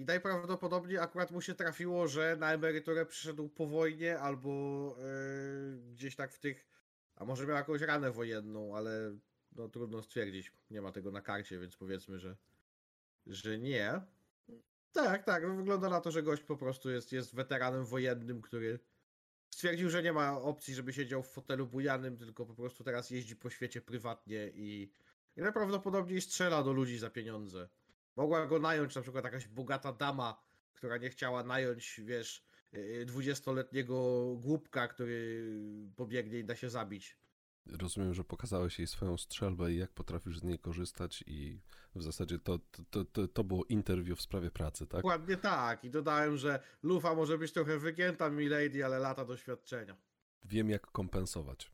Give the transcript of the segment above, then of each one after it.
I najprawdopodobniej akurat mu się trafiło, że na emeryturę przyszedł po wojnie albo yy, gdzieś tak w tych. A może miał jakąś ranę wojenną, ale no trudno stwierdzić. Nie ma tego na karcie, więc powiedzmy, że, że nie. Tak, tak. no Wygląda na to, że gość po prostu jest, jest weteranem wojennym, który stwierdził, że nie ma opcji, żeby siedział w fotelu bujanym, tylko po prostu teraz jeździ po świecie prywatnie i, i najprawdopodobniej strzela do ludzi za pieniądze. Mogła go nająć na przykład jakaś bogata dama, która nie chciała nająć, wiesz, y, dwudziestoletniego głupka, który pobiegnie i da się zabić. Rozumiem, że pokazałeś jej swoją strzelbę i jak potrafisz z niej korzystać i w zasadzie to, to, to, to było interview w sprawie pracy, tak? Dokładnie tak. I dodałem, że lufa może być trochę wygięta, milady, ale lata doświadczenia. Wiem jak kompensować.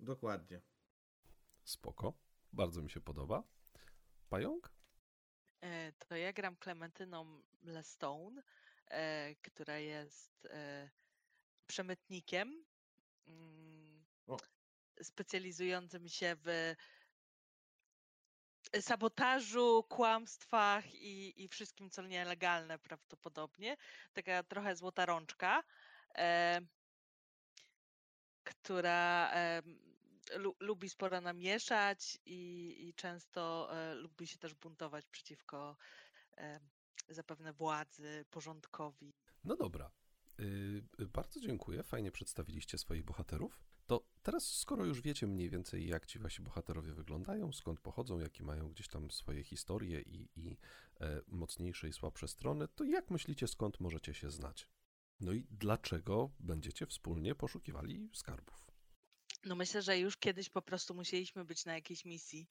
Dokładnie. Spoko. Bardzo mi się podoba. Pająk? E, To ja gram Klementyną Lestone, e, która jest e, przemytnikiem mm, O. specjalizującym się w sabotażu, kłamstwach i, i wszystkim, co nielegalne prawdopodobnie. Taka trochę złota rączka, e, która e, lu, lubi sporo namieszać i, i często e, lubi się też buntować przeciwko e, zapewne władzy, porządkowi. No dobra. Yy, bardzo dziękuję. Fajnie przedstawiliście swoich bohaterów. To teraz, skoro już wiecie mniej więcej, jak ci wasi bohaterowie wyglądają, skąd pochodzą, jakie mają gdzieś tam swoje historie i, i e, mocniejsze i słabsze strony, to jak myślicie, skąd możecie się znać? No i dlaczego będziecie wspólnie poszukiwali skarbów? No myślę, że już kiedyś po prostu musieliśmy być na jakiejś misji,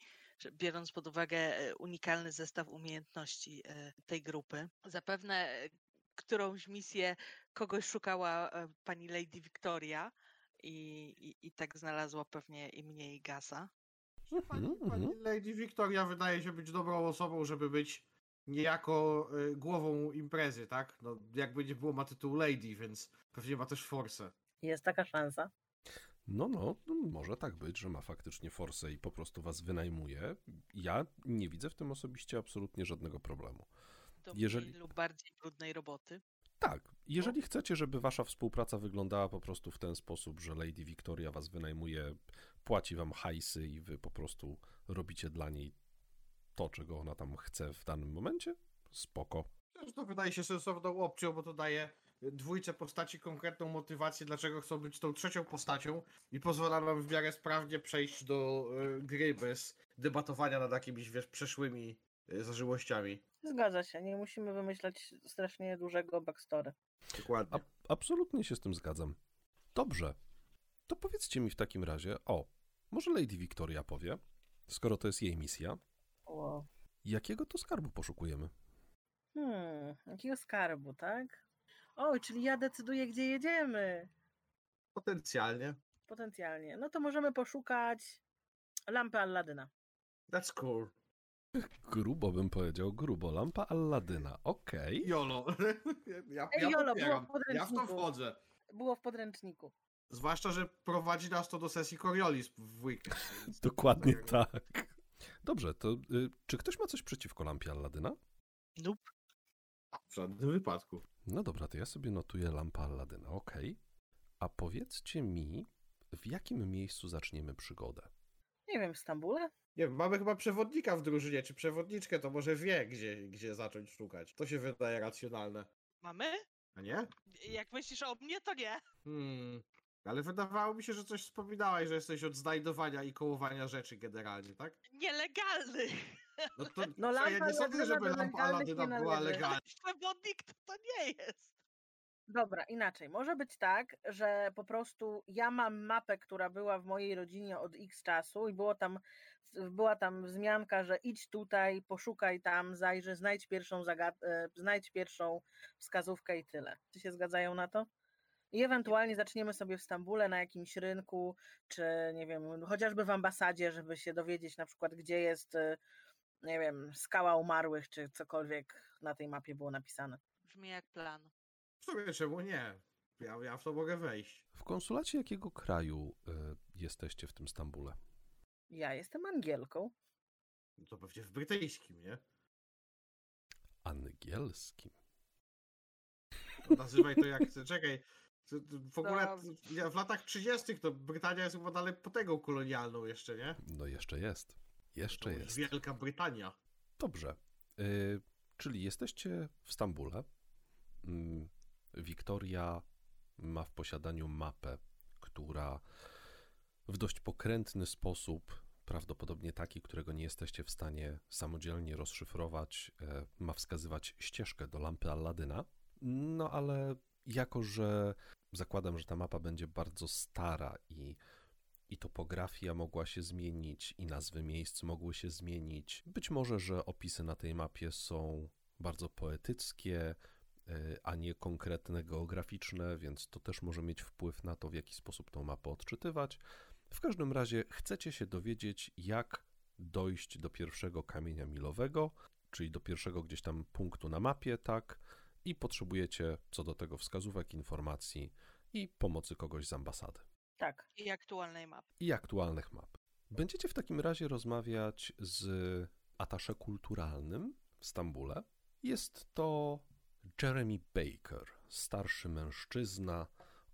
biorąc pod uwagę e, unikalny zestaw umiejętności e, tej grupy. Zapewne e, którąś misję kogoś szukała pani Lady Victoria i, i, i tak znalazła pewnie i mnie i Gasa. Pani, Mhm, pani mhm. Lady Victoria wydaje się być dobrą osobą, żeby być niejako głową imprezy, tak? No, jakby nie było, ma tytuł Lady, więc pewnie ma też forsę. Jest taka szansa. No, no, no, może tak być, że ma faktycznie forsę i po prostu was wynajmuje. Ja nie widzę w tym osobiście absolutnie żadnego problemu. Do Jeżeli- mniej lub bardziej brudnej roboty. Tak, jeżeli chcecie, żeby wasza współpraca wyglądała po prostu w ten sposób, że Lady Victoria was wynajmuje, płaci wam hajsy i wy po prostu robicie dla niej to, czego ona tam chce w danym momencie, spoko. Też to wydaje się sensowną opcją, bo to daje dwójce postaci konkretną motywację, dlaczego chcą być tą trzecią postacią i pozwala nam w miarę sprawnie przejść do y, gry bez debatowania nad jakimiś, wiesz, przeszłymi y, zażyłościami. Zgadza się, nie musimy wymyślać strasznie dużego backstory. Dokładnie. A, absolutnie się z tym zgadzam. Dobrze, to powiedzcie mi w takim razie, o, może Lady Victoria powie, skoro to jest jej misja, Wow. jakiego to skarbu poszukujemy? Hmm, jakiego skarbu, tak? O, czyli ja decyduję, gdzie jedziemy. Potencjalnie. Potencjalnie. No to możemy poszukać lampy Alladyna. That's cool. Grubo bym powiedział, grubo, lampa Alladyna, okej. Jolo. Ja, Ej, ja Jolo, popieram. było w Ja w to podręczniku. wchodzę. Było w podręczniku. Zwłaszcza, że prowadzi nas to do sesji Coriolis w weekend. Dokładnie tak. Dobrze, to y, czy ktoś ma coś przeciwko lampie Alladyna? Nope. W żadnym wypadku. No dobra, to ja sobie notuję lampa Alladyna, okej. A powiedzcie mi, w jakim miejscu zaczniemy przygodę? Nie wiem, w Stambule? Nie wiem, mamy chyba przewodnika w drużynie, czy przewodniczkę, to może wie, gdzie, gdzie zacząć szukać. To się wydaje racjonalne. Mamy? A nie? Jak myślisz o mnie, to nie. Hmm. Ale wydawało mi się, że coś wspominałaś, że jesteś od znajdowania i kołowania rzeczy generalnie, tak? Nielegalny. No to No co, ja lampa nie sądzę, żeby lampa Aladyna była legalna. Przewodnik to, to nie jest. Dobra, inaczej. Może być tak, że po prostu ja mam mapę, która była w mojej rodzinie od x czasu i było tam, była tam wzmianka, że idź tutaj, poszukaj tam, zajrzyj, znajdź pierwszą, zagad- e, znajdź pierwszą wskazówkę i tyle. Czy się zgadzają na to? I ewentualnie zaczniemy sobie w Stambule na jakimś rynku, czy nie wiem, chociażby w ambasadzie, żeby się dowiedzieć na przykład, gdzie jest, e, nie wiem, skała umarłych, czy cokolwiek na tej mapie było napisane. Brzmi jak plan. W sumie czemu nie? Ja, ja w to mogę wejść. W konsulacie jakiego kraju y, jesteście w tym Stambule? Ja jestem Angielką. No To pewnie w brytyjskim, nie? Angielskim. No, Nazywaj to jak chcesz. Czekaj. to- to W ogóle w latach 30. to Brytania jest chyba dalej potęgą kolonialną jeszcze, nie? No jeszcze jest. Jeszcze To jest. Wielka Brytania. Dobrze. Y, czyli jesteście w Stambule. Mm, Wiktoria ma w posiadaniu mapę, która w dość pokrętny sposób, prawdopodobnie taki, którego nie jesteście w stanie samodzielnie rozszyfrować, e, ma wskazywać ścieżkę do lampy Alladyna. No ale jako, że zakładam, że ta mapa będzie bardzo stara i i topografia mogła się zmienić, i nazwy miejsc mogły się zmienić. Być może, że opisy na tej mapie są bardzo poetyckie, y, a nie konkretne geograficzne, więc to też może mieć wpływ na to, w jaki sposób tą mapę odczytywać. W każdym razie chcecie się dowiedzieć, jak dojść do pierwszego kamienia milowego, czyli do pierwszego gdzieś tam punktu na mapie, tak? I potrzebujecie co do tego wskazówek, informacji i pomocy kogoś z ambasady Tak. I aktualnej mapy. i aktualnych map. Będziecie w takim razie rozmawiać z atasze kulturalnym w Stambule. Jest to Jeremy Baker, starszy mężczyzna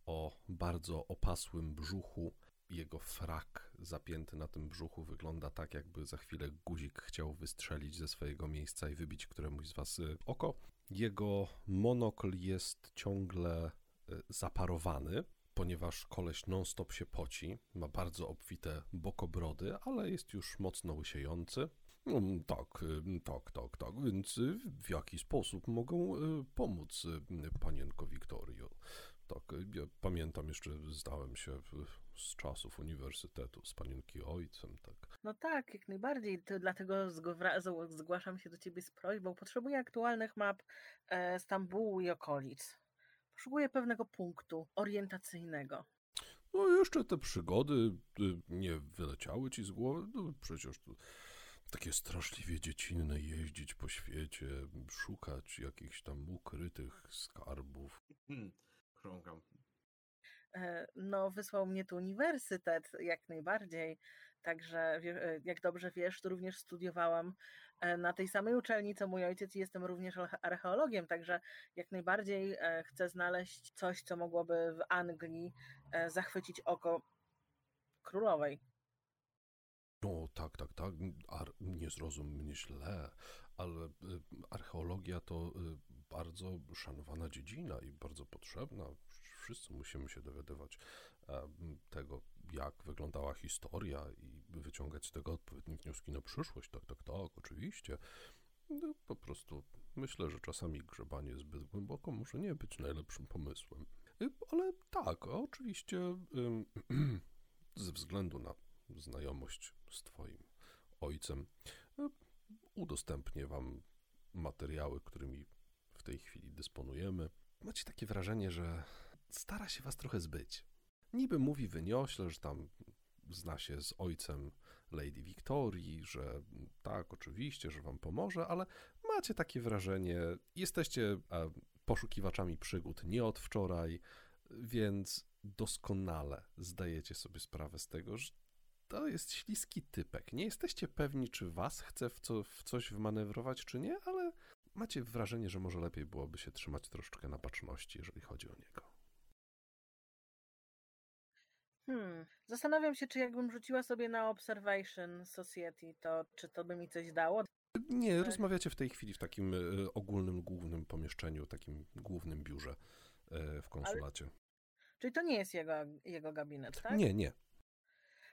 o bardzo opasłym brzuchu. Jego frak zapięty na tym brzuchu wygląda tak, jakby za chwilę guzik chciał wystrzelić ze swojego miejsca i wybić któremuś z was y, oko. Jego monokl jest ciągle y, zaparowany, ponieważ koleś non-stop się poci, ma bardzo obfite bokobrody, ale jest już mocno łysiejący. Mm, tak, y, tak, tak, tak, więc y, w jaki sposób mogę y, pomóc y, panienko Wiktorio? Tak, ja pamiętam jeszcze, zdałem się z czasów uniwersytetu z panienki ojcem, tak. No tak, jak najbardziej. To dlatego zgłaszam się do ciebie z prośbą. Potrzebuję aktualnych map e, Stambułu i okolic. Poszukuję pewnego punktu orientacyjnego. No jeszcze te przygody y, nie wyleciały ci z głowy? No przecież to takie straszliwie dziecinne jeździć po świecie, szukać jakichś tam ukrytych skarbów. Hmm. Chrząkam. E, No, wysłał mnie tu uniwersytet, jak najbardziej. Także, e, jak dobrze wiesz, to również studiowałam e, na tej samej uczelni, co mój ojciec, i jestem również arche- archeologiem. Także, jak najbardziej e, chcę znaleźć coś, co mogłoby w Anglii zachwycić oko królowej. No tak, tak, tak, Ar- nie zrozum mnie źle, ale archeologia to bardzo szanowana dziedzina i bardzo potrzebna. Wszyscy musimy się dowiadywać tego, jak wyglądała historia i wyciągać z tego odpowiednie wnioski na przyszłość. Tak, tak, tak, oczywiście. No, po prostu myślę, że czasami grzebanie zbyt głęboko może nie być najlepszym pomysłem. Y, Ale tak, oczywiście ze względu na znajomość z Twoim ojcem, y, udostępnię Wam materiały, którymi w tej chwili dysponujemy. Macie takie wrażenie, że stara się Was trochę zbyć. Niby mówi wyniośle, że tam zna się z ojcem Lady Wiktorii, że tak, oczywiście, że Wam pomoże, ale macie takie wrażenie, jesteście e, poszukiwaczami przygód nie od wczoraj, więc doskonale zdajecie sobie sprawę z tego, że to jest śliski typek. Nie jesteście pewni, czy was chce w, co, w coś wmanewrować, czy nie, ale macie wrażenie, że może lepiej byłoby się trzymać troszeczkę na baczności, jeżeli chodzi o niego. Hmm. Zastanawiam się, czy jakbym rzuciła sobie na Observation Society, to czy to by mi coś dało? Nie, rozmawiacie w tej chwili w takim e, ogólnym, głównym pomieszczeniu, takim głównym biurze e, w konsulacie. Czyli to nie jest jego, jego gabinet, tak? Nie, nie.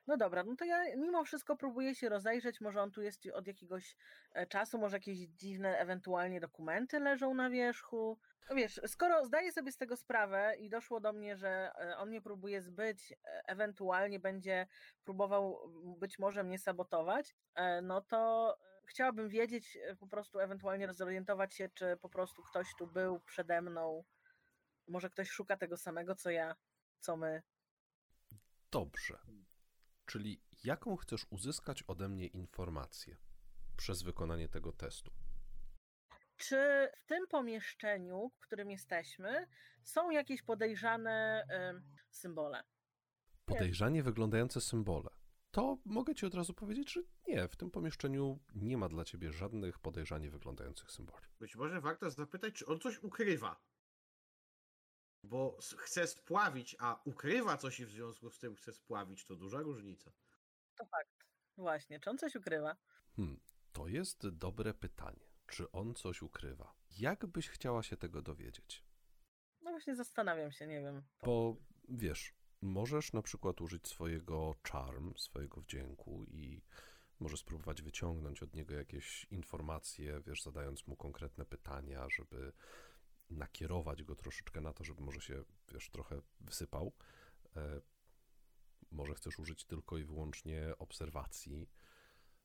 No dobra, no to ja mimo wszystko próbuję się rozejrzeć, może on tu jest od jakiegoś e, czasu, może jakieś dziwne ewentualnie dokumenty leżą na wierzchu. No wiesz, skoro zdaję sobie z tego sprawę i doszło do mnie, że e, on mnie próbuje zbyć, e, ewentualnie będzie próbował być może mnie sabotować, no to chciałabym wiedzieć, po prostu ewentualnie zorientować się, czy po prostu ktoś tu był przede mną, może ktoś szuka tego samego, co ja, co my. Dobrze. Czyli jaką chcesz uzyskać ode mnie informację przez wykonanie tego testu? Czy w tym pomieszczeniu, w którym jesteśmy, są jakieś podejrzane em, symbole? Podejrzanie wyglądające symbole. To mogę ci od razu powiedzieć, że nie, w tym pomieszczeniu nie ma dla ciebie żadnych podejrzanie wyglądających symboli. Być może warto zapytać, czy on coś ukrywa. Bo chce spławić, a ukrywa coś i w związku z tym chce spławić, to duża różnica. To fakt. Właśnie, czy on coś ukrywa? Hmm, to jest dobre pytanie. Czy on coś ukrywa? Jak byś chciała się tego dowiedzieć? No właśnie zastanawiam się, nie wiem. Bo wiesz, możesz na przykład użyć swojego charm, swojego wdzięku i może spróbować wyciągnąć od niego jakieś informacje, wiesz, zadając mu konkretne pytania, żeby nakierować go troszeczkę na to, żeby może się, wiesz, trochę wysypał. E, może chcesz użyć tylko i wyłącznie obserwacji.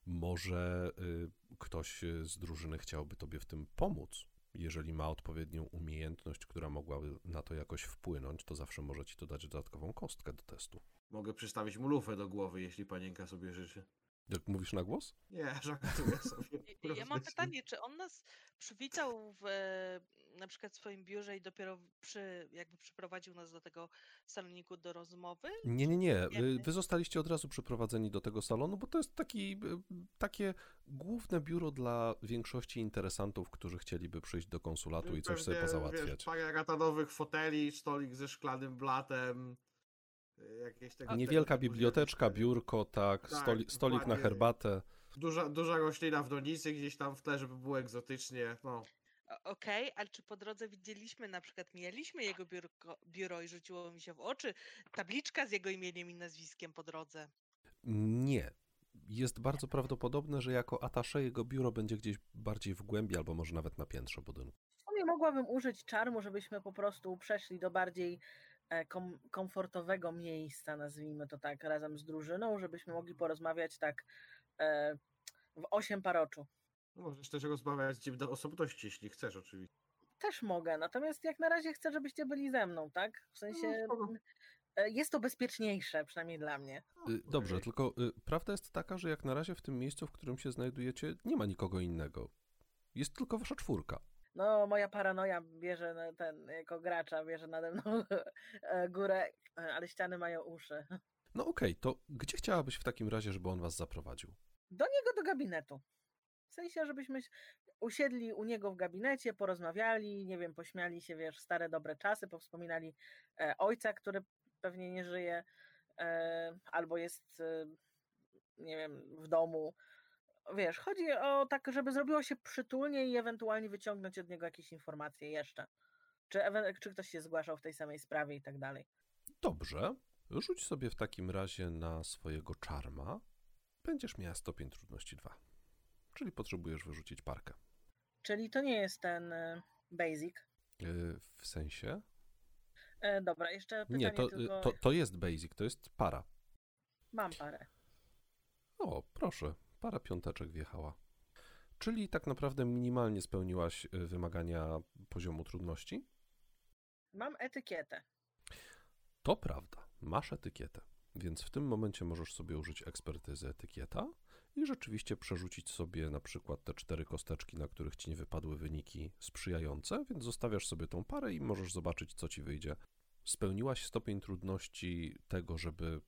Może y, ktoś z drużyny chciałby tobie w tym pomóc. Jeżeli ma odpowiednią umiejętność, która mogłaby na to jakoś wpłynąć, to zawsze może ci to dać dodatkową kostkę do testu. Mogę przystawić mu lufę do głowy, jeśli panienka sobie życzy. Jak mówisz na głos? Nie, żartuję sobie. Ja mam pytanie, czy on nas przywitał w na przykład swoim biurze i dopiero przy, jakby przyprowadził nas do tego saloniku do rozmowy? Nie, nie, nie. Wy zostaliście od razu przyprowadzeni do tego salonu, bo to jest taki, y, takie główne biuro dla większości interesantów, którzy chcieliby przyjść do konsulatu i coś sobie pozałatwiać. Wiesz, parę ratanowych foteli, stolik ze szklanym blatem. Jakieś tego Niewielka biblioteczka, biurko, tak, Tak, stoli, stolik na herbatę. Duża, duża roślina w donicy gdzieś tam w tle, żeby było egzotycznie. No, Okej, ale czy po drodze widzieliśmy, na przykład mieliśmy jego biurko, biuro i rzuciło mi się w oczy tabliczka z jego imieniem i nazwiskiem po drodze? Nie. Jest bardzo prawdopodobne, że jako atasze jego biuro będzie gdzieś bardziej w głębi, albo może nawet na piętrze budynku. W sumie mogłabym użyć czarmu, żebyśmy po prostu przeszli do bardziej e, kom, komfortowego miejsca, nazwijmy to tak, razem z drużyną, żebyśmy mogli porozmawiać tak e, w osiem paroczu. Możesz też rozmawiać z nim do osobności, jeśli chcesz oczywiście. Też mogę, natomiast jak na razie chcę, żebyście byli ze mną, tak? W sensie spoko. e, jest to bezpieczniejsze, przynajmniej dla mnie. Y, Dobrze, tylko y, prawda jest taka, że jak na razie w tym miejscu, w którym się znajdujecie, nie ma nikogo innego. Jest tylko wasza czwórka. No, moja paranoja bierze ten, jako gracza, bierze nade mną e, górę, ale ściany mają uszy. No okej, to gdzie chciałabyś w takim razie, żeby on was zaprowadził? Do niego do gabinetu. W sensie, żebyśmy usiedli u niego w gabinecie, porozmawiali, nie wiem, pośmiali się, wiesz, stare dobre czasy, powspominali e, ojca, który pewnie nie żyje, e, albo jest, e, nie wiem, w domu. Wiesz, chodzi o tak, żeby zrobiło się przytulnie i ewentualnie wyciągnąć od niego jakieś informacje jeszcze. Czy, czy ktoś się zgłaszał w tej samej sprawie i tak dalej. Dobrze, rzuć sobie w takim razie na swojego czarma. Będziesz miała stopień trudności 2. Czyli potrzebujesz wyrzucić parkę. Czyli to nie jest ten e, basic. Y, W sensie? E, dobra, jeszcze pytanie Nie, to, tylko... to, to jest basic, to jest para. Mam parę. O, proszę, para piąteczek wjechała. Czyli tak naprawdę minimalnie spełniłaś wymagania poziomu trudności? Mam etykietę. To prawda, masz etykietę, więc w tym momencie możesz sobie użyć ekspertyzy etykieta i rzeczywiście przerzucić sobie na przykład te cztery kosteczki, na których ci nie wypadły wyniki sprzyjające, więc zostawiasz sobie tą parę i możesz zobaczyć, co ci wyjdzie. Spełniłaś stopień trudności tego, żeby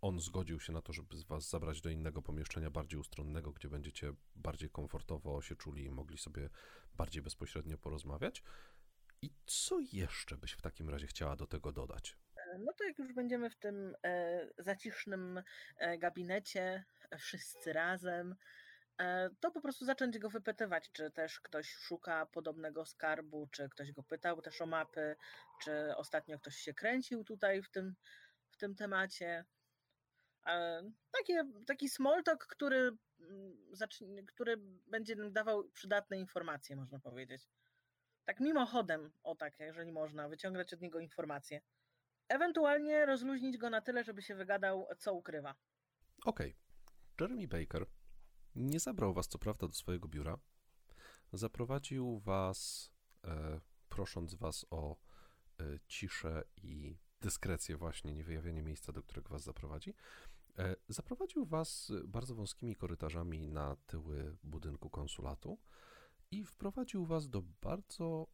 on zgodził się na to, żeby was zabrać do innego pomieszczenia bardziej ustronnego, gdzie będziecie bardziej komfortowo się czuli i mogli sobie bardziej bezpośrednio porozmawiać. I co jeszcze byś w takim razie chciała do tego dodać? No to jak już będziemy w tym e, zacisznym e, gabinecie, e, wszyscy razem, to po prostu zacząć go wypytywać, czy też ktoś szuka podobnego skarbu, czy ktoś go pytał też o mapy, czy ostatnio ktoś się kręcił tutaj w tym, w tym temacie. Takie, taki small talk, który, mm, który będzie nam dawał przydatne informacje, można powiedzieć. Tak mimochodem, o tak, jeżeli można, wyciągać od niego informacje. Ewentualnie rozluźnić go na tyle, żeby się wygadał, co ukrywa. Okej. Jeremy Baker nie zabrał was co prawda do swojego biura. Zaprowadził was, e, prosząc was o e, ciszę i dyskrecję właśnie, nie wyjawianie miejsca, do którego was zaprowadzi. E, zaprowadził was bardzo wąskimi korytarzami na tyły budynku konsulatu i wprowadził was do bardzo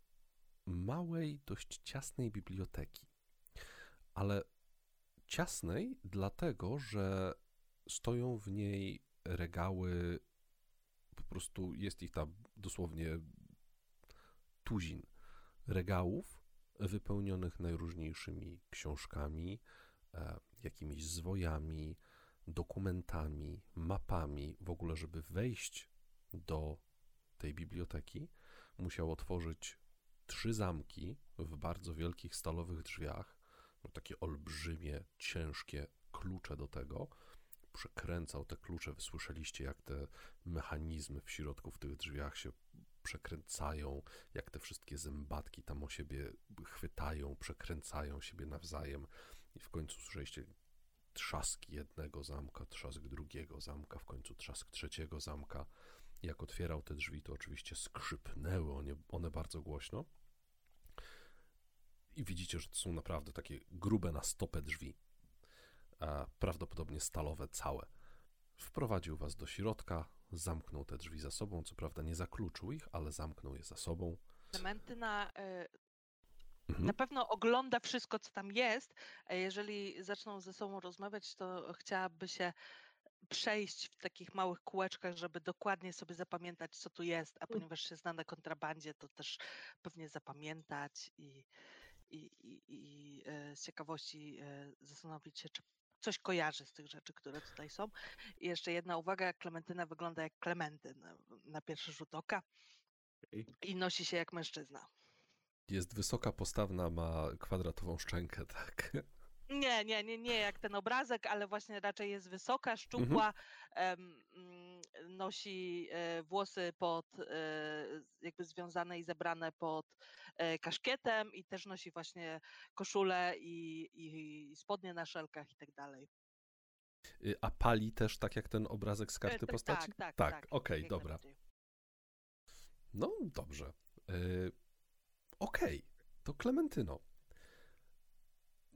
małej, dość ciasnej biblioteki. Ale ciasnej dlatego, że stoją w niej regały, po prostu jest ich tam dosłownie tuzin regałów wypełnionych najróżniejszymi książkami, e, jakimiś zwojami, dokumentami, mapami. W ogóle, żeby wejść do tej biblioteki, musiał otworzyć trzy zamki w bardzo wielkich stalowych drzwiach, takie olbrzymie, ciężkie klucze do tego. Przekręcał te klucze, wysłyszeliście, jak te mechanizmy w środku w tych drzwiach się przekręcają, jak te wszystkie zębatki tam o siebie chwytają, przekręcają siebie nawzajem. I w końcu słyszeliście trzask jednego zamka, trzask drugiego zamka, w końcu trzask trzeciego zamka. Jak otwierał te drzwi, to oczywiście skrzypnęły one, one bardzo głośno. I widzicie, że to są naprawdę takie grube na stopę drzwi, a prawdopodobnie stalowe całe. Wprowadził was do środka, zamknął te drzwi za sobą. Co prawda nie zakluczył ich, ale zamknął je za sobą. Klementyna e, Mhm. na pewno ogląda wszystko, co tam jest. a Jeżeli zaczną ze sobą rozmawiać, to chciałaby się przejść w takich małych kółeczkach, żeby dokładnie sobie zapamiętać, co tu jest, a ponieważ się zna na kontrabandzie, to też pewnie zapamiętać i, i, i, i e, z ciekawości e, zastanowić się, czy coś kojarzy z tych rzeczy, które tutaj są. I jeszcze jedna uwaga, Klementyna wygląda jak Klementyn na, na pierwszy rzut oka i nosi się jak mężczyzna. Jest wysoka, postawna, ma kwadratową szczękę, tak. Nie, nie, nie, nie jak ten obrazek, ale właśnie raczej jest wysoka, szczupła, em, mm, nosi e, włosy pod, e, jakby związane i zebrane pod e, kaszkietem i też nosi właśnie koszulę i, i spodnie na szelkach i tak dalej. Y, A pali też tak jak ten obrazek z karty tak, postaci? Tak, tak, tak. tak, okej, jak dobra. No dobrze. Y, Okej, to Klementyno.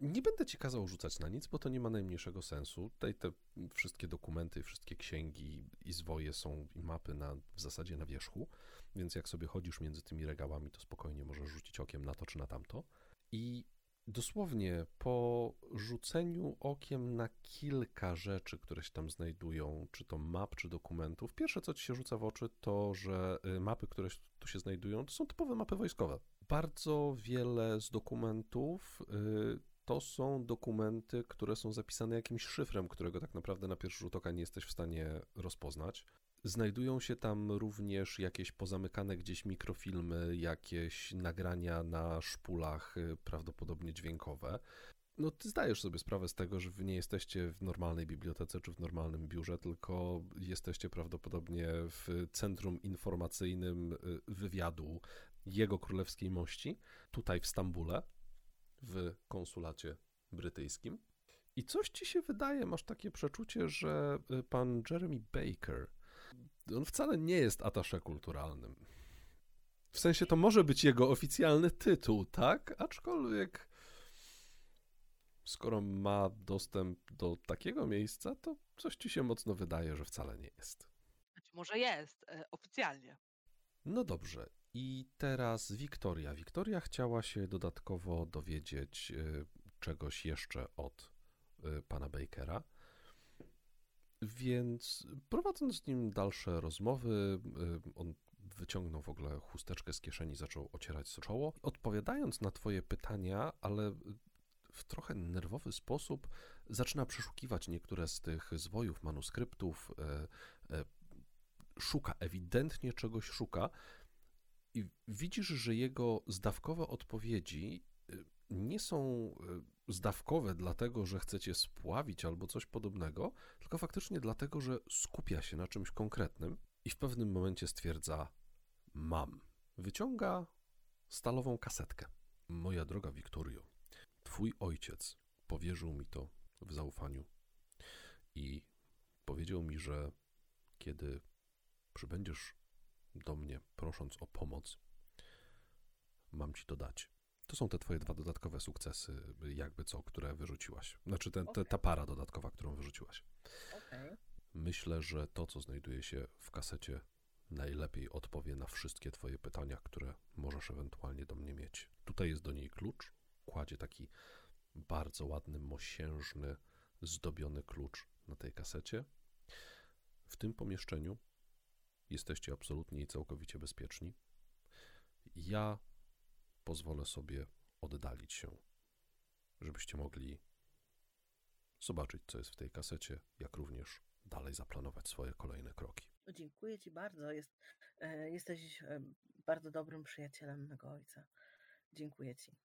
Nie będę ci kazał rzucać na nic, bo to nie ma najmniejszego sensu. Tutaj te wszystkie dokumenty, wszystkie księgi i zwoje są i mapy na, w zasadzie na wierzchu, więc jak sobie chodzisz między tymi regałami, to spokojnie możesz rzucić okiem na to czy na tamto. I dosłownie po rzuceniu okiem na kilka rzeczy, które się tam znajdują, czy to map, czy dokumentów, pierwsze co ci się rzuca w oczy to, że y, mapy, które tu się znajdują, to są typowe mapy wojskowe. Bardzo wiele z dokumentów y, to są dokumenty, które są zapisane jakimś szyfrem, którego tak naprawdę na pierwszy rzut oka nie jesteś w stanie rozpoznać. Znajdują się tam również jakieś pozamykane gdzieś mikrofilmy, jakieś nagrania na szpulach, y, prawdopodobnie dźwiękowe. No, ty zdajesz sobie sprawę z tego, że wy nie jesteście w normalnej bibliotece czy w normalnym biurze, tylko jesteście prawdopodobnie w centrum informacyjnym y, wywiadu Jego Królewskiej Mości, tutaj w Stambule, w konsulacie brytyjskim. I coś ci się wydaje, masz takie przeczucie, że y, pan Jeremy Baker, on wcale nie jest atasze kulturalnym. W sensie to może być jego oficjalny tytuł, tak? Aczkolwiek skoro ma dostęp do takiego miejsca, to coś ci się mocno wydaje, że wcale nie jest. Być może jest e, oficjalnie. No dobrze. I teraz Wiktoria. Wiktoria chciała się dodatkowo dowiedzieć y, czegoś jeszcze od y, pana Bakera. Więc prowadząc z nim dalsze rozmowy, y, on wyciągnął w ogóle chusteczkę z kieszeni, zaczął ocierać czoło, odpowiadając na twoje pytania, ale w trochę nerwowy sposób zaczyna przeszukiwać niektóre z tych zwojów, manuskryptów, szuka, ewidentnie czegoś szuka i widzisz, że jego zdawkowe odpowiedzi y, nie są y, zdawkowe dlatego, że chcecie spławić albo coś podobnego, tylko faktycznie dlatego, że skupia się na czymś konkretnym i w pewnym momencie stwierdza: Mam. Wyciąga stalową kasetkę. Moja droga Wiktorio, twój ojciec powierzył mi to w zaufaniu i powiedział mi, że kiedy przybędziesz do mnie, prosząc o pomoc, mam ci to dać. To są te twoje dwa dodatkowe sukcesy, jakby co, które wyrzuciłaś. Znaczy ten, te, ta para dodatkowa, którą wyrzuciłaś. Okej. Myślę, że to, co znajduje się w kasecie, najlepiej odpowie na wszystkie twoje pytania, które możesz ewentualnie do mnie mieć. Tutaj jest do niej klucz. Kładzie taki bardzo ładny, mosiężny, zdobiony klucz na tej kasecie. W tym pomieszczeniu jesteście absolutnie i całkowicie bezpieczni. Ja pozwolę sobie oddalić się, żebyście mogli zobaczyć, co jest w tej kasecie, jak również dalej zaplanować swoje kolejne kroki. Dziękuję Ci bardzo. Jest, e, jesteś e, bardzo dobrym przyjacielem mego ojca. Dziękuję Ci.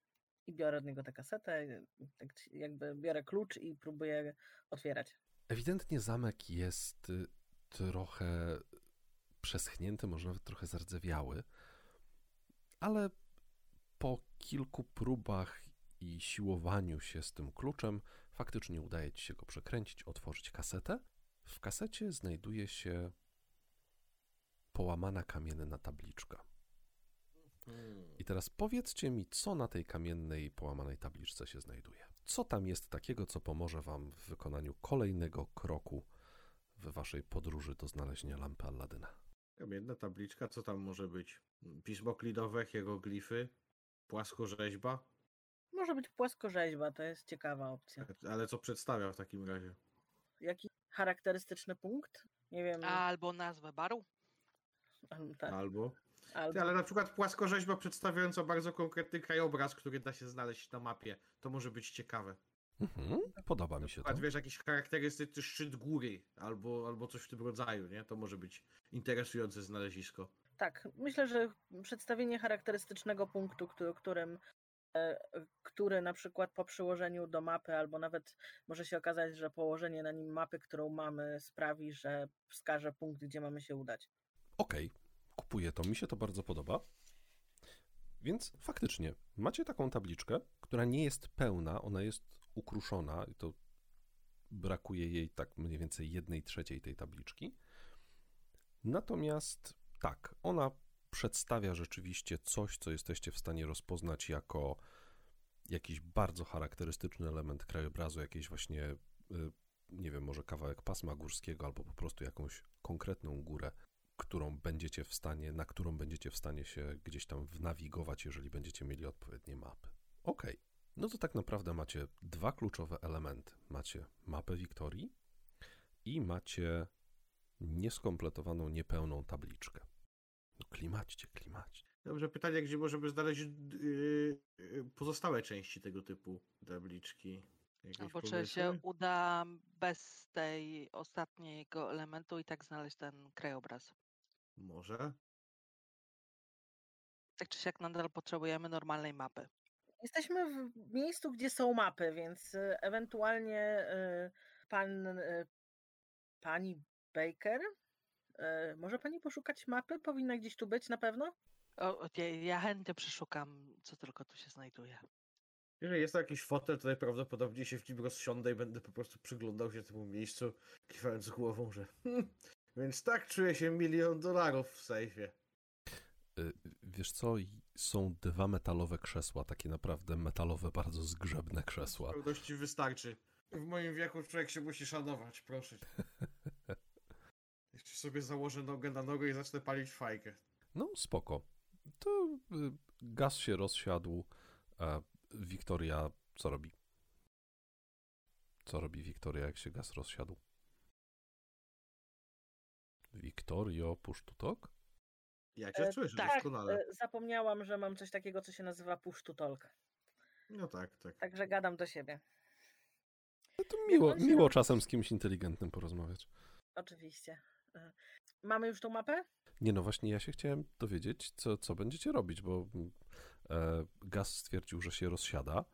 I biorę od niego tę kasetę, e, tak jakby biorę klucz i próbuję otwierać. Ewidentnie zamek jest y, trochę przeschnięty, może nawet trochę zardzewiały, ale po kilku próbach i siłowaniu się z tym kluczem, faktycznie udaje ci się go przekręcić, otworzyć kasetę. W kasecie znajduje się połamana kamienna tabliczka. Hmm. I teraz powiedzcie mi, co na tej kamiennej, połamanej tabliczce się znajduje. Co tam jest takiego, co pomoże wam w wykonaniu kolejnego kroku w waszej podróży do znalezienia lampy Alladyna? Kamienna tabliczka, co tam może być? Pismo klinowe, hieroglify, płaskorzeźba? Może być płaskorzeźba, to jest ciekawa opcja. Ale co przedstawia w takim razie? Jaki charakterystyczny punkt? Nie wiem. Albo nazwę baru. tak, Albo... albo Ty, ale na przykład płaskorzeźba przedstawiająca bardzo konkretny krajobraz, który da się znaleźć na mapie. To może być ciekawe. Mhm, podoba mi się to. wiesz, jakiś charakterystyczny szczyt góry albo, albo coś w tym rodzaju, nie? To może być interesujące znalezisko. Tak, myślę, że przedstawienie charakterystycznego punktu, któ- którym, e, który na przykład po przyłożeniu do mapy, albo nawet może się okazać, że położenie na nim mapy, którą mamy, sprawi, że wskaże punkt, gdzie mamy się udać. Okej, kupuję to, mi się to bardzo podoba. Więc faktycznie, macie taką tabliczkę, która nie jest pełna, ona jest ukruszona to brakuje jej tak mniej więcej jednej trzeciej tej tabliczki. Natomiast tak, ona przedstawia rzeczywiście coś, co jesteście w stanie rozpoznać jako jakiś bardzo charakterystyczny element krajobrazu, jakieś właśnie, y, nie wiem, może kawałek pasma górskiego albo po prostu jakąś konkretną górę, którą będziecie w stanie, na którą będziecie w stanie się gdzieś tam nawigować, jeżeli będziecie mieli odpowiednie mapy. Okej, no to tak naprawdę macie dwa kluczowe elementy. Macie mapę Wiktorii i macie nieskompletowaną, niepełną tabliczkę. No klimaćcie, klimaćcie. Dobrze, pytanie, gdzie możemy znaleźć yy, yy, pozostałe części tego typu tabliczki? Albo czy się uda bez tej ostatniego elementu i tak znaleźć ten krajobraz. Może. Tak czy siak nadal potrzebujemy normalnej mapy. Jesteśmy w miejscu, gdzie są mapy, więc e, ewentualnie e, pan, e, pani Baker, może pani poszukać mapy? Powinna gdzieś tu być na pewno? O, ja, ja chętnie przeszukam, co tylko tu się znajduje. Jeżeli jest to jakiś fotel, to najprawdopodobniej się w nim rozsiądę i będę po prostu przyglądał się temu miejscu, kiwając głową, że hmm, więc tak czuję się milion dolarów w sejfie. Y, Wiesz co, są dwa metalowe krzesła, takie naprawdę metalowe, bardzo zgrzebne W krzesła. pełności wystarczy. W moim wieku człowiek się musi szanować, proszę. Jeszcze sobie założę nogę na nogę i zacznę palić fajkę. No, spoko. To y, gaz się rozsiadł. A Wiktoria co robi? Co robi Wiktoria, jak się gaz rozsiadł? Wiktorio, push to talk? Ja cię E, słyszę tak, doskonale. e, zapomniałam, że mam coś takiego, co się nazywa push to talk. No tak, tak. Także gadam do siebie. No to miło, się miło czasem z kimś inteligentnym porozmawiać. Oczywiście. E, Mamy już tą mapę? Nie no, właśnie ja się chciałem dowiedzieć, co, co będziecie robić, bo mm, e, gaz stwierdził, że się rozsiada.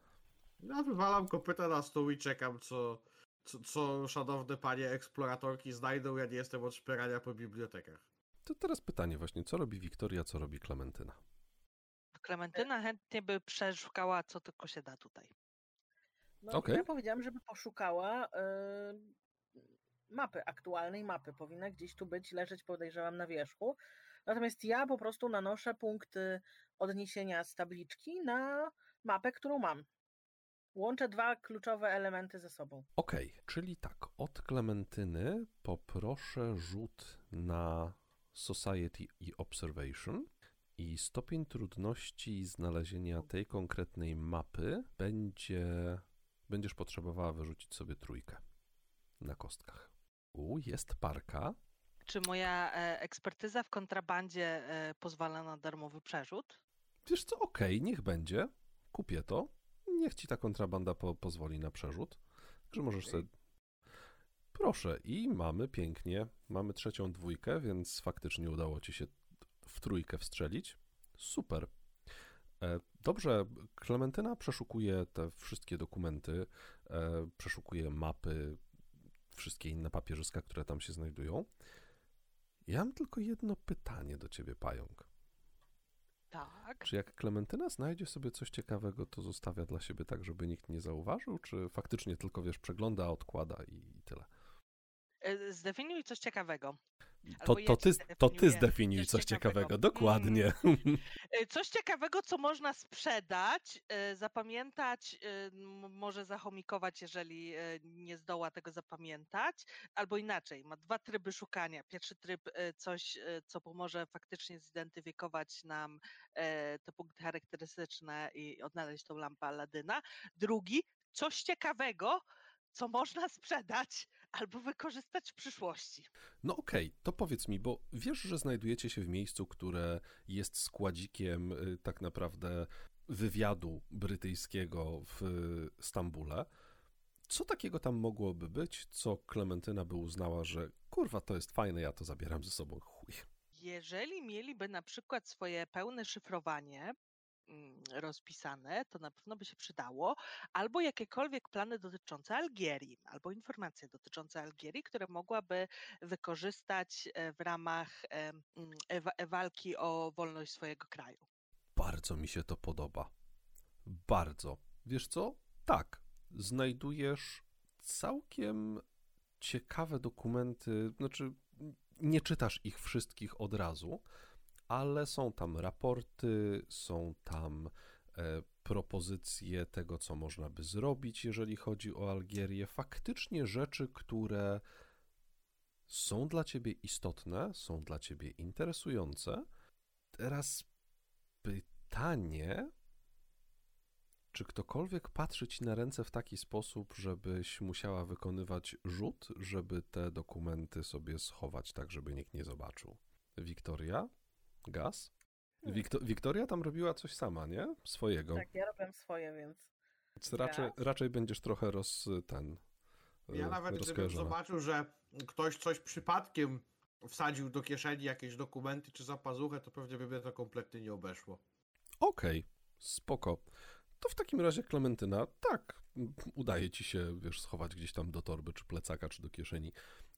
Ja wywalam kopyta na stół i czekam, co, co, co szanowne panie eksploratorki znajdą. Ja nie jestem od szperania po bibliotekach. To teraz pytanie właśnie, co robi Wiktoria, co robi Klementyna? Klementyna chętnie by przeszukała, co tylko się da tutaj. No, Okej. Ja powiedziałam, żeby poszukała e, mapy, aktualnej mapy. Powinna gdzieś tu być, leżeć, podejrzewam, na wierzchu. Natomiast ja po prostu nanoszę punkty odniesienia z tabliczki na mapę, którą mam. Łączę dwa kluczowe elementy ze sobą. Okej, czyli tak, od Klementyny poproszę rzut na Society i Observation i stopień trudności znalezienia tej konkretnej mapy będzie... Będziesz potrzebowała wyrzucić sobie trójkę na kostkach. U, jest parka. Czy moja e, ekspertyza w kontrabandzie e, pozwala na darmowy przerzut? Wiesz co, okej, niech będzie. kupię to. Niech ci ta kontrabanda po, pozwoli na przerzut. Że możesz Okej. sobie. Proszę, i mamy pięknie. Mamy trzecią dwójkę, więc faktycznie udało ci się w trójkę wstrzelić. Super. E, Dobrze, Klementyna przeszukuje te wszystkie dokumenty, e, przeszukuje mapy, wszystkie inne papierzyska, które tam się znajdują. Ja mam tylko jedno pytanie do ciebie, Pająk. Tak. Czy jak Klementyna znajdzie sobie coś ciekawego, to zostawia dla siebie tak, żeby nikt nie zauważył, czy faktycznie tylko, wiesz, przegląda, odkłada i, i tyle? E, Zdefiniuj coś ciekawego. To, to, ty, to ty zdefiniuj coś ciekawego, ciekawego. dokładnie. E, Coś ciekawego, co można sprzedać, e, zapamiętać, może zachomikować, jeżeli nie zdoła tego zapamiętać, albo inaczej, ma dwa tryby szukania. Pierwszy tryb, coś, co pomoże faktycznie zidentyfikować nam te punkty charakterystyczne i odnaleźć tą lampę Aladyna. Drugi, coś ciekawego, co można sprzedać albo wykorzystać w przyszłości. No okej, to powiedz mi, bo wiesz, że znajdujecie się w miejscu, które jest składzikiem y, tak naprawdę wywiadu brytyjskiego w y, Stambule. Co takiego tam mogłoby być, co Klementyna by uznała, że kurwa, to jest fajne, ja to zabieram ze sobą, chuj. Jeżeli mieliby na przykład swoje pełne szyfrowanie rozpisane, to na pewno by się przydało, albo jakiekolwiek plany dotyczące Algierii, albo informacje dotyczące Algierii, które mogłaby wykorzystać e, w ramach mm, e, walki o wolność swojego kraju. Bardzo mi się to podoba. Bardzo. Wiesz co? Tak. Znajdujesz całkiem ciekawe dokumenty. Znaczy, nie czytasz ich wszystkich od razu, ale są tam raporty, są tam e, propozycje tego, co można by zrobić, jeżeli chodzi o Algierię. Faktycznie rzeczy, które są dla ciebie istotne, są dla ciebie interesujące. Teraz pytanie, czy ktokolwiek patrzy ci na ręce w taki sposób, żebyś musiała wykonywać rzut, żeby te dokumenty sobie schować tak, żeby nikt nie zobaczył? Wiktoria? Gaz? Hmm. Wikto- Wiktoria tam robiła coś sama, nie? Swojego. Tak, ja robię swoje, więc Więc raczej, raczej będziesz trochę roz... ten... Ja e, nawet gdybym zobaczył, że ktoś coś przypadkiem wsadził do kieszeni jakieś dokumenty czy za pazuchę, to pewnie by mnie to kompletnie nie obeszło. Okej, spoko. To w takim razie Klementyna, tak, udaje ci się, wiesz, schować gdzieś tam do torby, czy plecaka, czy do kieszeni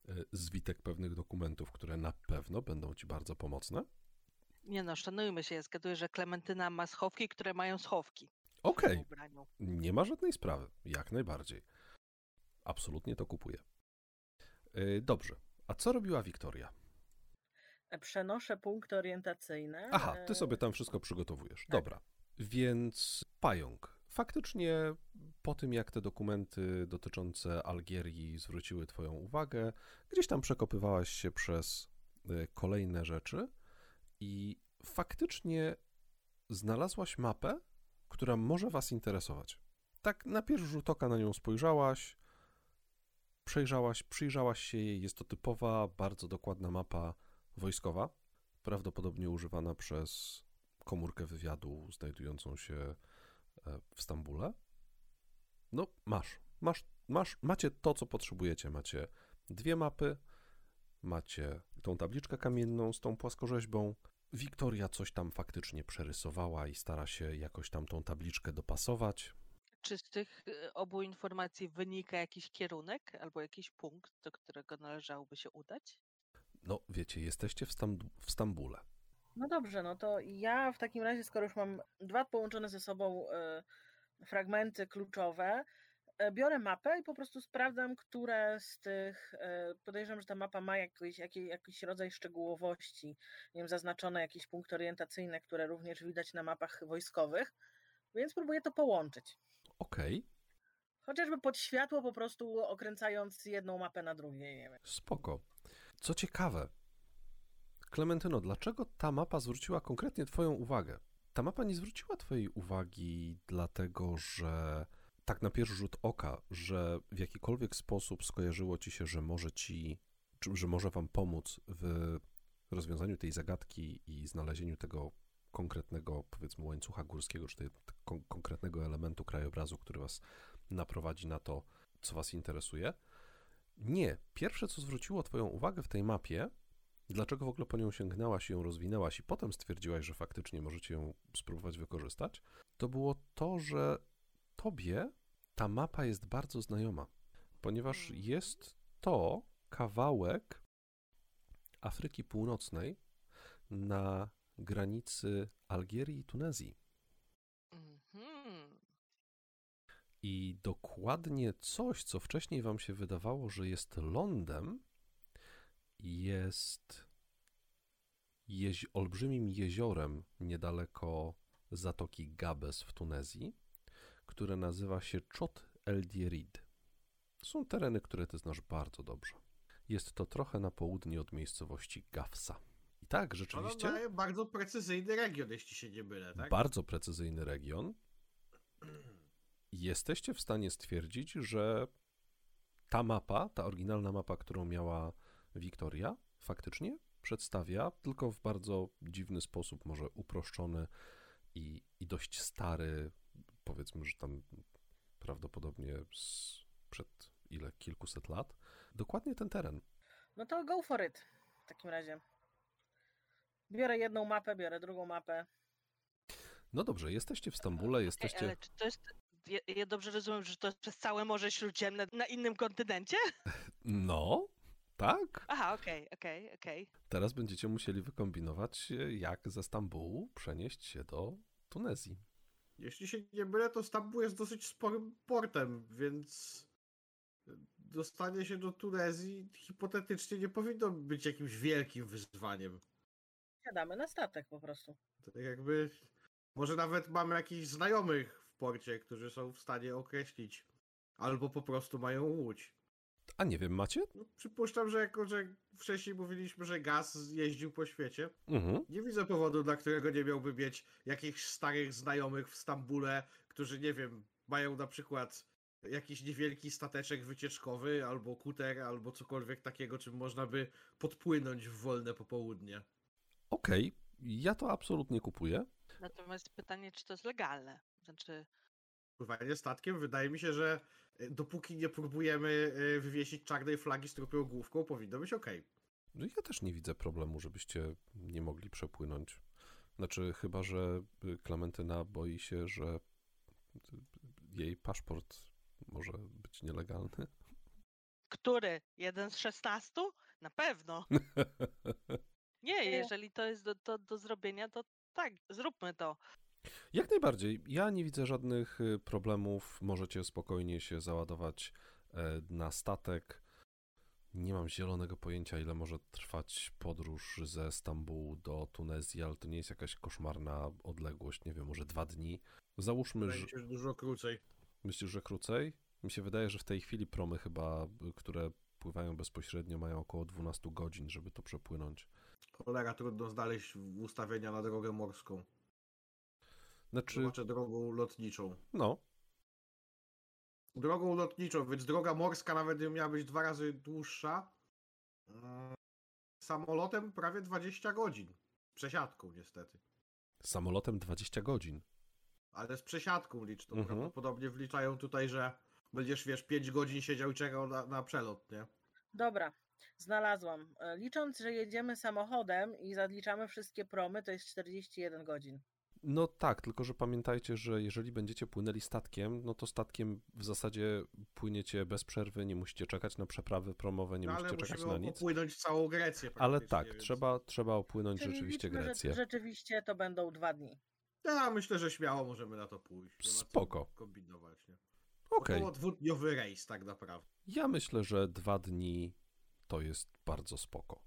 e, zwitek pewnych dokumentów, które na pewno będą ci bardzo pomocne. Nie no, szanujmy się, ja zgaduję, że Klementyna ma schowki, które mają schowki Okej, ubraniu. nie ma żadnej sprawy, jak najbardziej. Absolutnie to kupuję. E, Dobrze, a co robiła Wiktoria? e, przenoszę punkty orientacyjne. Aha, e, ty sobie tam wszystko przygotowujesz. tak. Dobra. Więc pająk. Faktycznie po tym, jak te dokumenty dotyczące Algierii zwróciły Twoją uwagę, gdzieś tam przekopywałaś się przez y, kolejne rzeczy i faktycznie znalazłaś mapę, która może Was interesować. Tak na pierwszy rzut oka na nią spojrzałaś, przejrzałaś, przyjrzałaś się jej. Jest to typowa, bardzo dokładna mapa wojskowa, prawdopodobnie używana przez komórkę wywiadu znajdującą się e, w Stambule. No, masz, masz, masz, macie to, co potrzebujecie. Macie dwie mapy, macie tą tabliczkę kamienną z tą płaskorzeźbą. Wiktoria coś tam faktycznie przerysowała i stara się jakoś tam tą tabliczkę dopasować. Czy z tych y, obu informacji wynika jakiś kierunek albo jakiś punkt, do którego należałoby się udać? No, wiecie, jesteście w, Stam- w Stambule. No dobrze, no to ja w takim razie, skoro już mam dwa połączone ze sobą e, fragmenty kluczowe, biorę mapę i po prostu sprawdzam, które z tych. E, podejrzewam, że ta mapa ma jakiś, jakiś, jakiś rodzaj szczegółowości, nie wiem, zaznaczone jakieś punkty orientacyjne, które również widać na mapach wojskowych, więc próbuję to połączyć. Okej, Chociażby pod światło, po prostu okręcając jedną mapę na drugiej, nie wiem. spoko. Co ciekawe, Klementyno, dlaczego ta mapa zwróciła konkretnie Twoją uwagę? Ta mapa nie zwróciła Twojej uwagi, dlatego że tak na pierwszy rzut oka, że w jakikolwiek sposób skojarzyło Ci się, że może Ci, że może Wam pomóc w rozwiązaniu tej zagadki i znalezieniu tego konkretnego, powiedzmy, łańcucha górskiego, czy tej, kon- konkretnego elementu krajobrazu, który was naprowadzi na to, co was interesuje. Nie. Pierwsze, co zwróciło twoją uwagę w tej mapie, dlaczego w ogóle po nią sięgnęłaś ją rozwinęłaś i potem stwierdziłaś, że faktycznie możecie ją spróbować wykorzystać, to było to, że tobie ta mapa jest bardzo znajoma, ponieważ Mhm. jest to kawałek Afryki Północnej na granicy Algierii i Tunezji. Mhm. I dokładnie coś, co wcześniej wam się wydawało, że jest lądem, jest jezi- olbrzymim jeziorem niedaleko zatoki Gabes w Tunezji, które nazywa się Chot el Dierid. Są tereny, które ty znasz bardzo dobrze. Jest to trochę na południe od miejscowości Gafsa. I tak, To rzeczywiście, daje bardzo precyzyjny region, jeśli się nie mylę, tak? bardzo precyzyjny region. Jesteście w stanie stwierdzić, że ta mapa, ta oryginalna mapa, którą miała Wiktoria, faktycznie przedstawia, tylko w bardzo dziwny sposób, może uproszczony i, i dość stary, powiedzmy, że tam prawdopodobnie sprzed ile, kilkuset lat, dokładnie ten teren. No to go for it w takim razie. Biorę jedną mapę, biorę drugą mapę. No dobrze, jesteście w Stambule, jesteście... ale czy to jest. Ja, ja dobrze rozumiem, że to jest przez całe Morze Śródziemne na innym kontynencie? No, tak? Aha, okej, okej, okej. Teraz będziecie musieli wykombinować, jak ze Stambułu przenieść się do Tunezji. Jeśli się nie mylę, to Stambuł jest dosyć sporym portem, więc dostanie się do Tunezji hipotetycznie nie powinno być jakimś wielkim wyzwaniem. Siadamy na statek po prostu. Tak jakby, może nawet mamy jakichś znajomych w porcie, którzy są w stanie określić, albo po prostu mają łódź. A nie wiem, macie? No, przypuszczam, że jako, że wcześniej mówiliśmy, że gaz jeździł po świecie, Mhm. nie widzę powodu, dla którego nie miałby mieć jakichś starych znajomych w Stambule, którzy, nie wiem, mają na przykład jakiś niewielki stateczek wycieczkowy, albo kuter, albo cokolwiek takiego, czym można by podpłynąć w wolne popołudnie. Okej, ja to absolutnie kupuję. Natomiast pytanie, czy to jest legalne? Znaczy, Pływanie statkiem, wydaje mi się, że dopóki nie próbujemy e, wywiesić czarnej flagi z trupią główką, powinno być ok. No Ja też nie widzę problemu, żebyście nie mogli przepłynąć. Znaczy, chyba że y, Klementyna boi się, że y, jej paszport może być nielegalny. który? Jeden z szesnastu? Na pewno. Nie, jeżeli to jest do, do, do zrobienia, to tak, zróbmy to. Jak najbardziej. Ja nie widzę żadnych y, problemów. Możecie spokojnie się załadować e, na statek. Nie mam zielonego pojęcia, ile może trwać podróż ze Stambułu do Tunezji, ale to nie jest jakaś koszmarna odległość. Nie wiem, może dwa dni. Załóżmy, że. Będzie dużo krócej. Myślisz, że krócej? Mi się wydaje, że w tej chwili promy chyba, y, które pływają bezpośrednio, mają około 12 godzin, żeby to przepłynąć. Cholera, trudno znaleźć ustawienia na drogę morską. Znaczy, Znaczy drogą lotniczą. no, Drogą lotniczą, więc droga morska nawet miała być dwa razy dłuższa. mm, Samolotem prawie 20 godzin. Przesiadką niestety. samolotem 20 godzin. Ale z przesiadką liczną. Mhm. Prawdopodobnie wliczają tutaj, że będziesz, wiesz, 5 godzin siedział i czekał na, na przelot, nie? Dobra, znalazłam. E, Licząc, że jedziemy samochodem i zaliczamy wszystkie promy, to jest 41 godzin. No tak, tylko że pamiętajcie, że jeżeli będziecie płynęli statkiem, no to statkiem w zasadzie płyniecie bez przerwy, nie musicie czekać na przeprawy promowe, nie No, musicie czekać na nic. popłynąć całą Grecję Ale tak, więc- trzeba, trzeba opłynąć Czyli rzeczywiście liczmy, że Grecję. rzeczywiście to będą dwa dni. Ja myślę, że śmiało możemy na to pójść. Nie ma co Spoko. kombinować, nie? Okej, Około dwudniowy rejs tak naprawdę. ja myślę, że dwa dni to jest bardzo spoko.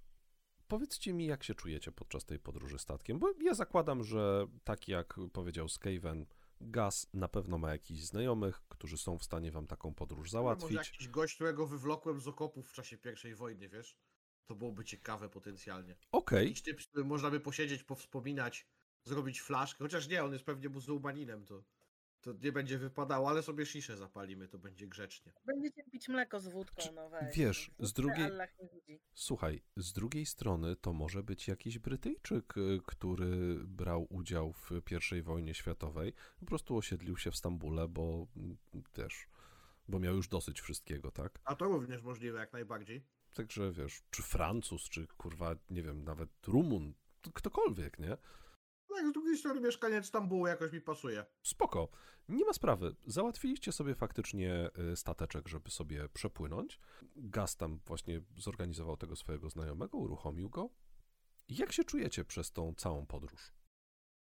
Powiedzcie mi, jak się czujecie podczas tej podróży statkiem, bo ja zakładam, że tak jak powiedział Skaven, Gaz na pewno ma jakichś znajomych, którzy są w stanie wam taką podróż Może załatwić. jakiś gość, którego wywlokłem z okopów w czasie pierwszej wojny, wiesz? To byłoby ciekawe potencjalnie. Okej, Jakiś typ, z którym można by posiedzieć, powspominać, zrobić flaszkę, chociaż nie, on jest pewnie muzułmaninem, to, To nie będzie wypadało, ale sobie sziszę zapalimy, to będzie grzecznie. Będziecie pić mleko z wódką, Czy- no weź. wiesz, no, z drugiej-. Słuchaj, z drugiej strony to może być jakiś Brytyjczyk, y, który brał udział w I wojnie światowej, po prostu osiedlił się w Stambule, bo mm, też, bo miał już dosyć wszystkiego, tak? A to również możliwe, jak najbardziej. Także wiesz, czy Francuz, czy kurwa, nie wiem, nawet Rumun, to ktokolwiek, nie? Jak z drugiej strony mieszkaniec Stambułu jakoś mi pasuje. Spoko, nie ma sprawy. Załatwiliście sobie faktycznie y, stateczek, żeby sobie przepłynąć. Gaz tam właśnie zorganizował tego swojego znajomego, uruchomił go. Jak się czujecie przez tą całą podróż?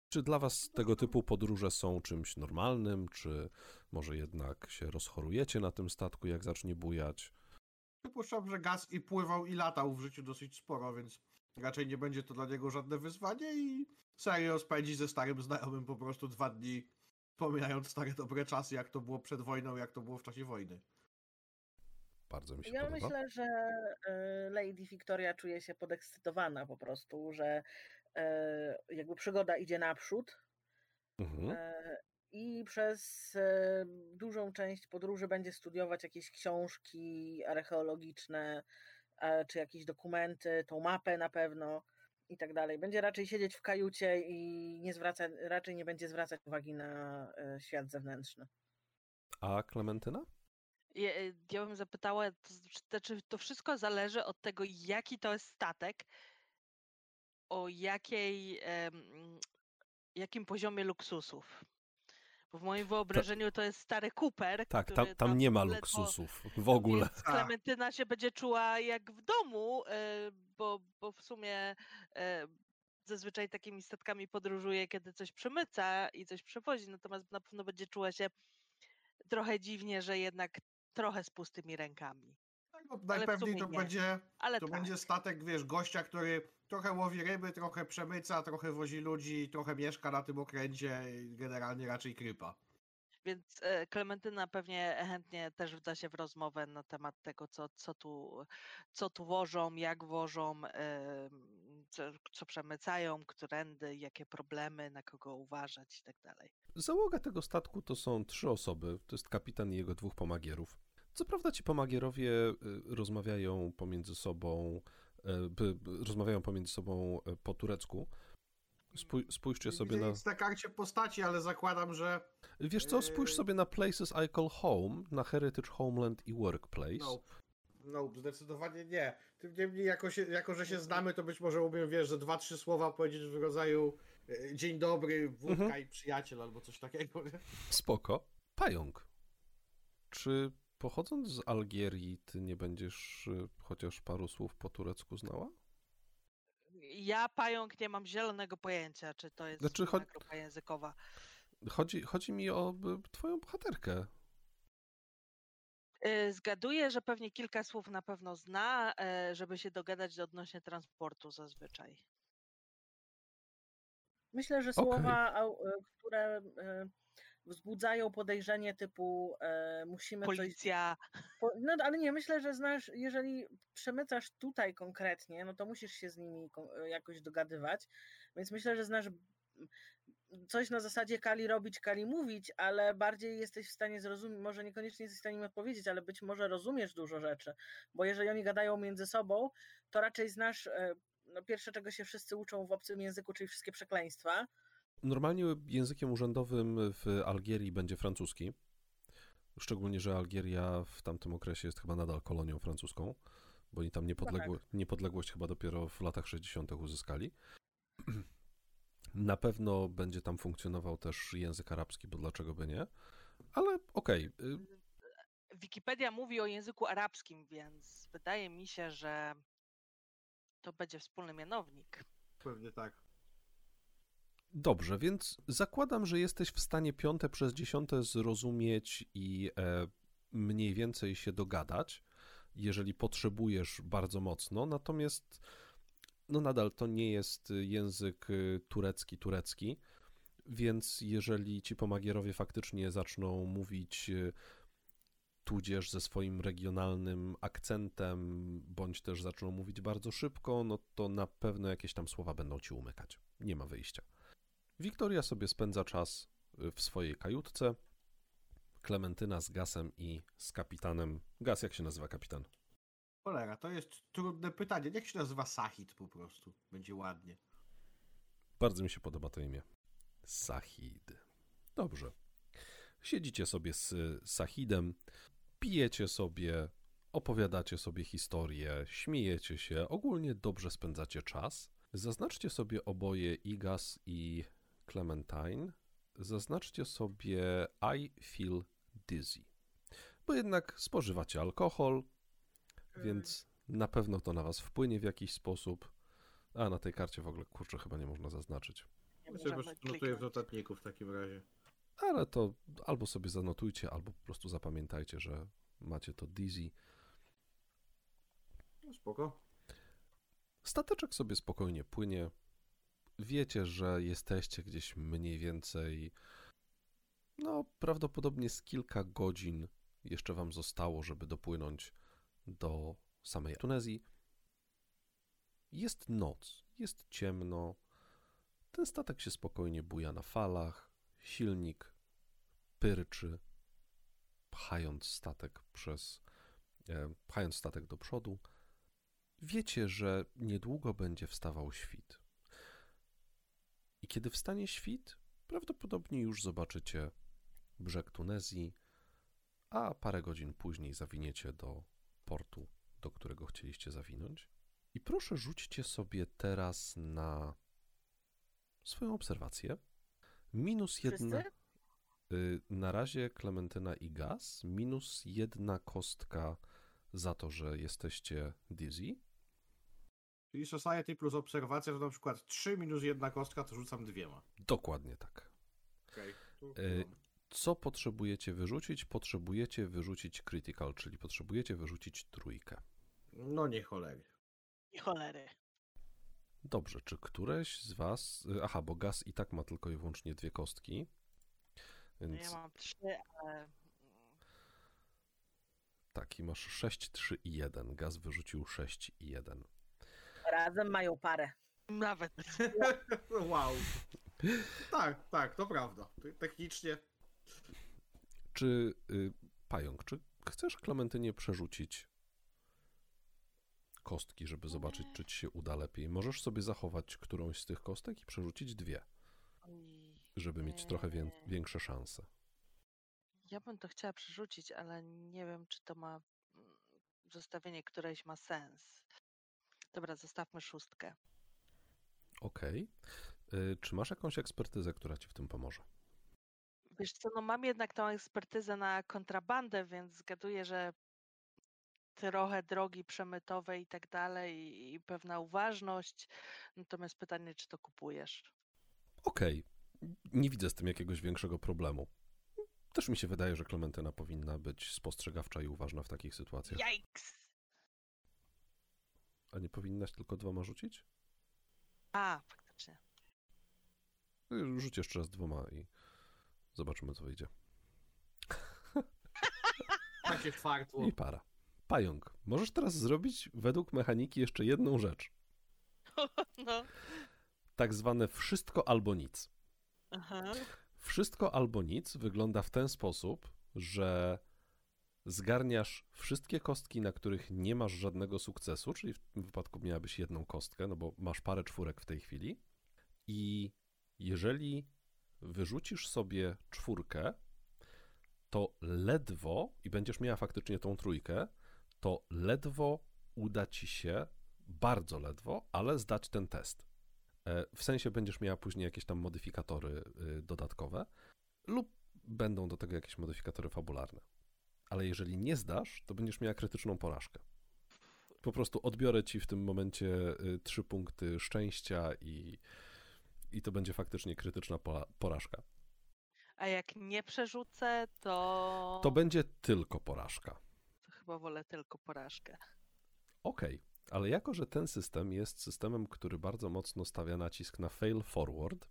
Czy dla was tego typu podróże są czymś normalnym, czy może jednak się rozchorujecie na tym statku, jak zacznie bujać? Przypuszczam, że gaz i pływał i latał w życiu dosyć sporo, więc raczej nie będzie to dla niego żadne wyzwanie i serio spędzi ze starym znajomym po prostu dwa dni, wspominając stare dobre czasy, jak to było przed wojną, jak to było w czasie wojny. Bardzo mi się Ja podoba. myślę, że e, Lady Victoria czuje się podekscytowana po prostu, że e, jakby przygoda idzie naprzód Mhm. e, i przez dużą część podróży będzie studiować jakieś książki archeologiczne, czy jakieś dokumenty, tą mapę na pewno i tak dalej. Będzie raczej siedzieć w kajucie i nie zwraca, raczej nie będzie zwracać uwagi na e, świat zewnętrzny. A Klementyna? Ja, e, ja bym zapytała, to znaczy to wszystko zależy od tego, jaki to jest statek, o jakiej, jakim poziomie luksusów. Bo w moim wyobrażeniu to jest stary Cooper. Tak, który tam, tam nie ma luksusów w ogóle. Więc Klementyna się będzie czuła jak w domu, e, bo, bo w sumie e, zazwyczaj takimi statkami podróżuje, kiedy coś przemyca i coś przewozi, natomiast na pewno będzie czuła się trochę dziwnie, że jednak trochę z pustymi rękami. Tak, no, w najpewniej to nie. będzie Ale To tak. będzie statek, wiesz, gościa, który trochę łowi ryby, trochę przemyca, trochę wozi ludzi, trochę mieszka na tym okręcie i generalnie raczej krypa. Więc e, Klementyna pewnie chętnie też wda się w rozmowę na temat tego, co, co, tu, co tu wożą, jak wożą, co, co przemycają, którędy, jakie problemy, na kogo uważać i tak dalej. Załoga tego statku to są trzy osoby. To jest kapitan i jego dwóch pomagierów. Co prawda ci pomagierowie y, rozmawiają pomiędzy sobą, rozmawiają pomiędzy sobą y, po turecku. Spój, spójrzcie sobie widzę na... nic na karcie postaci, ale zakładam, że Wiesz co, spójrz Yy. sobie na Places I Call Home, na Heritage Homeland i Workplace. nope. Nope, zdecydowanie nie. Tym niemniej, jako, się, jako że się znamy, to być może umiem, wiesz, że dwa, trzy słowa powiedzieć w rodzaju e, dzień dobry, wódka Mhm. i przyjaciel albo coś takiego. Spoko. Pająk. Czy pochodząc z Algierii, ty nie będziesz y, chociaż paru słów po turecku znała? Ja, pająk, nie mam zielonego pojęcia, czy to jest Znaczy, cho- grupa językowa. Chodzi, chodzi mi o y, twoją bohaterkę. E, Zgaduję, że pewnie kilka słów na pewno zna, żeby się dogadać odnośnie transportu zazwyczaj. Myślę, że słowa, e, które wzbudzają podejrzenie typu e, musimy coś Policja, Po, no ale nie, myślę, że znasz, jeżeli przemycasz tutaj konkretnie, no to musisz się z nimi ko- jakoś dogadywać, więc myślę, że znasz m, coś na zasadzie Kali robić, Kali mówić, ale bardziej jesteś w stanie zrozumieć, może niekoniecznie jesteś w stanie im odpowiedzieć, ale być może rozumiesz dużo rzeczy, bo jeżeli oni gadają między sobą, to raczej znasz e, no, pierwsze, czego się wszyscy uczą w obcym języku, czyli wszystkie przekleństwa, Normalnie językiem urzędowym w Algierii będzie francuski. Szczególnie, że Algieria w tamtym okresie jest chyba nadal kolonią francuską, bo oni tam niepodległo- niepodległość chyba dopiero w latach 60. uzyskali. Na pewno będzie tam funkcjonował też język arabski, bo dlaczego by nie? Ale okej, y, Wikipedia mówi o języku arabskim, więc wydaje mi się, że to będzie wspólny mianownik. Pewnie tak. Dobrze, więc zakładam, że jesteś w stanie piąte przez dziesiąte zrozumieć i e, mniej więcej się dogadać, jeżeli potrzebujesz bardzo mocno. Natomiast no nadal to nie jest język y, turecki, turecki, więc jeżeli ci pomagierowie faktycznie zaczną mówić y, tudzież ze swoim regionalnym akcentem, bądź też zaczną mówić bardzo szybko, no to na pewno jakieś tam słowa będą ci umykać. Nie ma wyjścia. Wiktoria sobie spędza czas w swojej kajutce. Klementyna z Gasem i z kapitanem. Gas, jak się nazywa kapitan? Cholera, to jest trudne pytanie. Jak się nazywa Sahid po prostu? Będzie ładnie. Bardzo mi się podoba to imię. Sahid. Dobrze. Siedzicie sobie z Sahidem, pijecie sobie, opowiadacie sobie historię, śmiejecie się, ogólnie dobrze spędzacie czas. Zaznaczcie sobie oboje Igas i Clementine. Zaznaczcie sobie I feel dizzy. Bo jednak spożywacie alkohol, więc na pewno to na was wpłynie w jakiś sposób. A na tej karcie w ogóle kurczę chyba nie można zaznaczyć. Nie Ja sobie po prostu notuję w notatniku w takim razie. Ale to albo sobie zanotujcie, albo po prostu zapamiętajcie, że macie to dizzy. No spoko. Stateczek sobie spokojnie płynie. Wiecie, że jesteście gdzieś mniej więcej. No, prawdopodobnie z kilka godzin jeszcze wam zostało, żeby dopłynąć do samej Tunezji. Jest noc, jest ciemno. Ten statek się spokojnie buja na falach. Silnik pyrczy, pchając statek przez. E, pchając statek do przodu. Wiecie, że niedługo będzie wstawał świt. I kiedy wstanie świt, prawdopodobnie już zobaczycie brzeg Tunezji, a parę godzin później zawiniecie do portu, do którego chcieliście zawinąć. I proszę rzućcie sobie teraz na swoją obserwację. Minus jedna. Y, Na razie Klementyna i Gaz, minus jedna kostka za to, że jesteście dizzy. Czyli Society plus obserwacja to na przykład 3 minus jedna kostka, to rzucam dwiema. Dokładnie tak. Tu E. Co potrzebujecie wyrzucić? Potrzebujecie wyrzucić critical, czyli potrzebujecie wyrzucić trójkę. No nie cholery. I cholery. Dobrze, czy któreś z was. y, Aha, bo gaz i tak ma tylko i wyłącznie dwie kostki. No Więc Ja mam trzy, ale mm, taki masz 6, 3 i 1. Gaz wyrzucił 6 i 1. Razem mają parę. nawet. wow. Tak, tak, to prawda. Technicznie. Czy y, pająk, czy chcesz Klementynie przerzucić kostki, żeby zobaczyć, czy ci się uda lepiej? Możesz sobie zachować którąś z tych kostek i przerzucić dwie, żeby mieć trochę wię- większe szanse. Ja bym to chciała przerzucić, ale nie wiem, czy to ma. mm, Zostawienie któreś ma sens. Dobra, zostawmy szóstkę. Okej. Y, Czy masz jakąś ekspertyzę, która ci w tym pomoże? Wiesz co, no mam jednak tą ekspertyzę na kontrabandę, więc zgaduję, że trochę drogi przemytowe i tak dalej, i- pewna uważność. Natomiast pytanie, czy to kupujesz? Okej. Nie widzę z tym jakiegoś większego problemu. Też mi się wydaje, że Klementyna powinna być spostrzegawcza i uważna w takich sytuacjach. Yikes! A nie powinnaś tylko dwoma rzucić? A, faktycznie. Y, Rzuć jeszcze raz dwoma i zobaczymy, co wyjdzie. Tak się czwartło. I para. Pająk, możesz teraz zrobić według mechaniki jeszcze jedną rzecz. No. Tak zwane wszystko albo nic. Aha. Wszystko albo nic wygląda w ten sposób, że zgarniasz wszystkie kostki, na których nie masz żadnego sukcesu, czyli w tym wypadku miałabyś jedną kostkę, no bo masz parę czwórek w tej chwili. I jeżeli wyrzucisz sobie czwórkę, to ledwo, i będziesz miała faktycznie tą trójkę, to ledwo uda ci się, bardzo ledwo, ale zdać ten test. E, W sensie będziesz miała później jakieś tam modyfikatory y, dodatkowe, lub będą do tego jakieś modyfikatory fabularne. Ale jeżeli nie zdasz, to będziesz miała krytyczną porażkę. Po prostu odbiorę ci w tym momencie y, trzy punkty szczęścia i, i to będzie faktycznie krytyczna porażka. A jak nie przerzucę, to. To będzie tylko porażka. to chyba wolę tylko porażkę. Okej, ale jako, że ten system jest systemem, który bardzo mocno stawia nacisk na fail forward,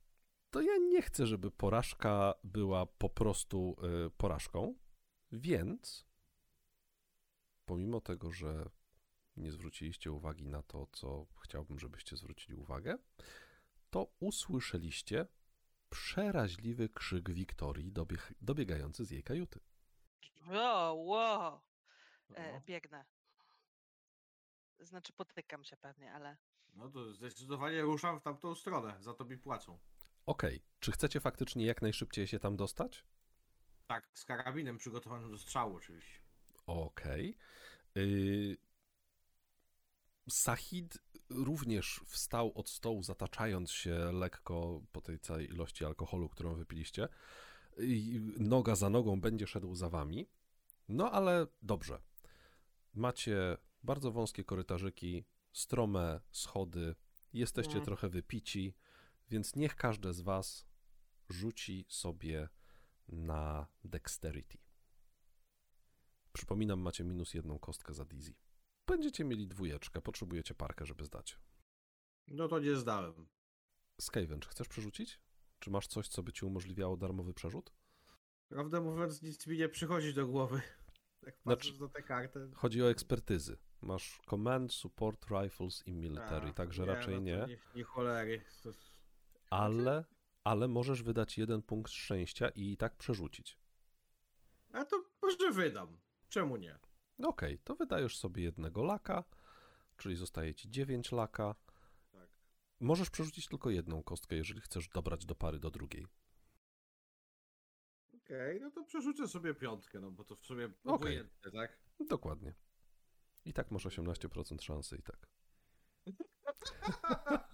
to ja nie chcę, żeby porażka była po prostu y, porażką, więc pomimo tego, że nie zwróciliście uwagi na to, co chciałbym, żebyście zwrócili uwagę, to usłyszeliście przeraźliwy krzyk Wiktorii dobieg, dobiegający z jej kajuty. O, wow. E, No, biegnę. Znaczy potykam się pewnie, ale no to zdecydowanie ruszam w tamtą stronę, za to mi płacą. Okej, czy chcecie faktycznie jak najszybciej się tam dostać? Tak, z karabinem przygotowanym do strzału oczywiście. Okej. Y... Sahid również wstał od stołu, zataczając się lekko po tej całej ilości alkoholu, którą wypiliście. I noga za nogą będzie szedł za wami. No ale dobrze. Macie bardzo wąskie korytarzyki, strome schody, jesteście Nie. trochę wypici, więc niech każde z was rzuci sobie na dexterity. Przypominam, macie minus jedną kostkę za Dizzy. Będziecie mieli dwójeczkę, potrzebujecie parkę, żeby zdać. No to nie zdałem. Skaven, czy chcesz przerzucić? Czy masz coś, co by ci umożliwiało darmowy przerzut? Prawdę mówiąc, nic mi nie przychodzi do głowy. Jak Znaczy- patrzysz na tę kartę. Chodzi o ekspertyzy. Masz command, support, rifles i military, A, także nie, raczej no nie. Nie, nie cholery. To... Ale, ale możesz wydać jeden punkt szczęścia i i tak przerzucić. A to może wydam. Czemu nie? Okej, to wydajesz sobie jednego laka, czyli zostaje ci 9 laka. Tak. Możesz przerzucić tylko jedną kostkę, jeżeli chcesz dobrać do pary do drugiej. Okej, no to przerzucę sobie piątkę, no bo to w sumie Okej. obojętne, tak? Dokładnie. I tak masz 18% szansy i tak.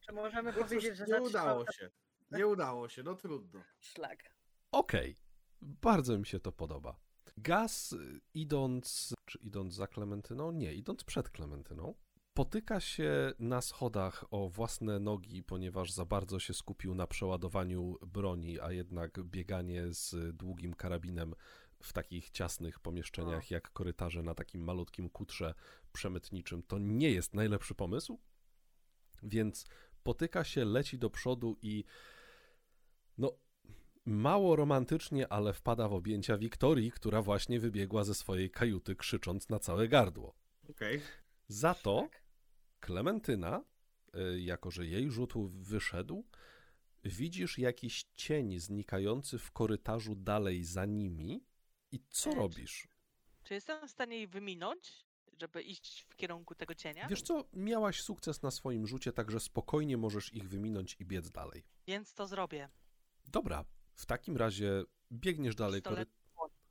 Czy możemy powiedzieć, że nie udało się. Nie udało się, no trudno. szlak? Okej, bardzo mi się to podoba. Gaz, y, idąc, czy idąc za Klementyną? Nie, idąc przed Klementyną, potyka się na schodach o własne nogi, ponieważ za bardzo się skupił na przeładowaniu broni, a jednak bieganie z długim karabinem w takich ciasnych pomieszczeniach jak korytarze na takim malutkim kutrze przemytniczym to nie jest najlepszy pomysł. Więc potyka się, leci do przodu i mało romantycznie, ale wpada w objęcia Wiktorii, która właśnie wybiegła ze swojej kajuty krzycząc na całe gardło. Okej. Za to Tak. Klementyna, y, jako że jej rzut wyszedł, widzisz jakiś cień znikający w korytarzu dalej za nimi i co E, czy- robisz? czy jestem w stanie jej wyminąć, żeby iść w kierunku tego cienia? Wiesz co, miałaś sukces na swoim rzucie, także spokojnie możesz ich wyminąć i biec dalej. Więc to zrobię. Dobra, w takim razie biegniesz dalej Pistolet kory-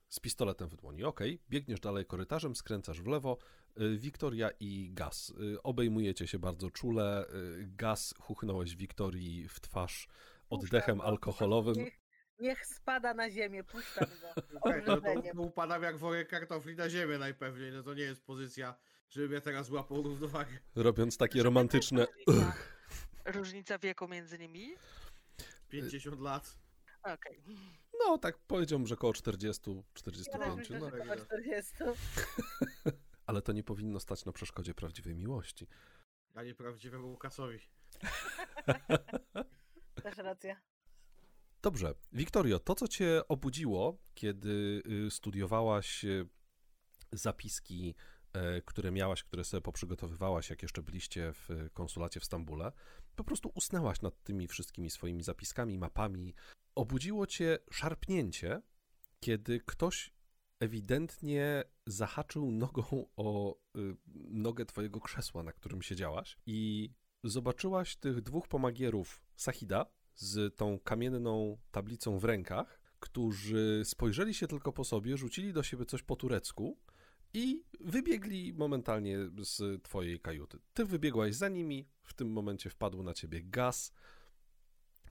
z pistoletem w dłoni. Okej, biegniesz dalej korytarzem, skręcasz w lewo. Y, Wiktoria i Gaz. Y, Obejmujecie się bardzo czule. Y, Gaz chuchnąłeś Wiktorii w twarz oddechem alkoholowym. Niech, niech spada na ziemię, puszczam go. Obrzydeniem. to upadam jak worek kartofli na ziemię najpewniej, no to nie jest pozycja, żeby mnie teraz złapał równowagę. Robiąc takie romantyczne. Różnica wieku między nimi? 50 lat. Okej. No, tak powiedziałbym, że około 40, Ja też 45. myślę, No. że koło 40. Ale to nie powinno stać na przeszkodzie prawdziwej miłości. A nie prawdziwemu Łukasowi. Też racja. Dobrze. Wiktorio, to co cię obudziło, kiedy y, studiowałaś y, zapiski, e, które miałaś, które sobie poprzygotowywałaś, jak jeszcze byliście w konsulacie w Stambule, po prostu usnęłaś nad tymi wszystkimi swoimi zapiskami, mapami. Obudziło cię szarpnięcie, kiedy ktoś ewidentnie zahaczył nogą o y, nogę twojego krzesła, na którym siedziałaś i zobaczyłaś tych dwóch pomagierów Sahida z tą kamienną tablicą w rękach, którzy spojrzeli się tylko po sobie, rzucili do siebie coś po turecku i wybiegli momentalnie z twojej kajuty. Ty wybiegłaś za nimi, w tym momencie wpadł na ciebie gaz.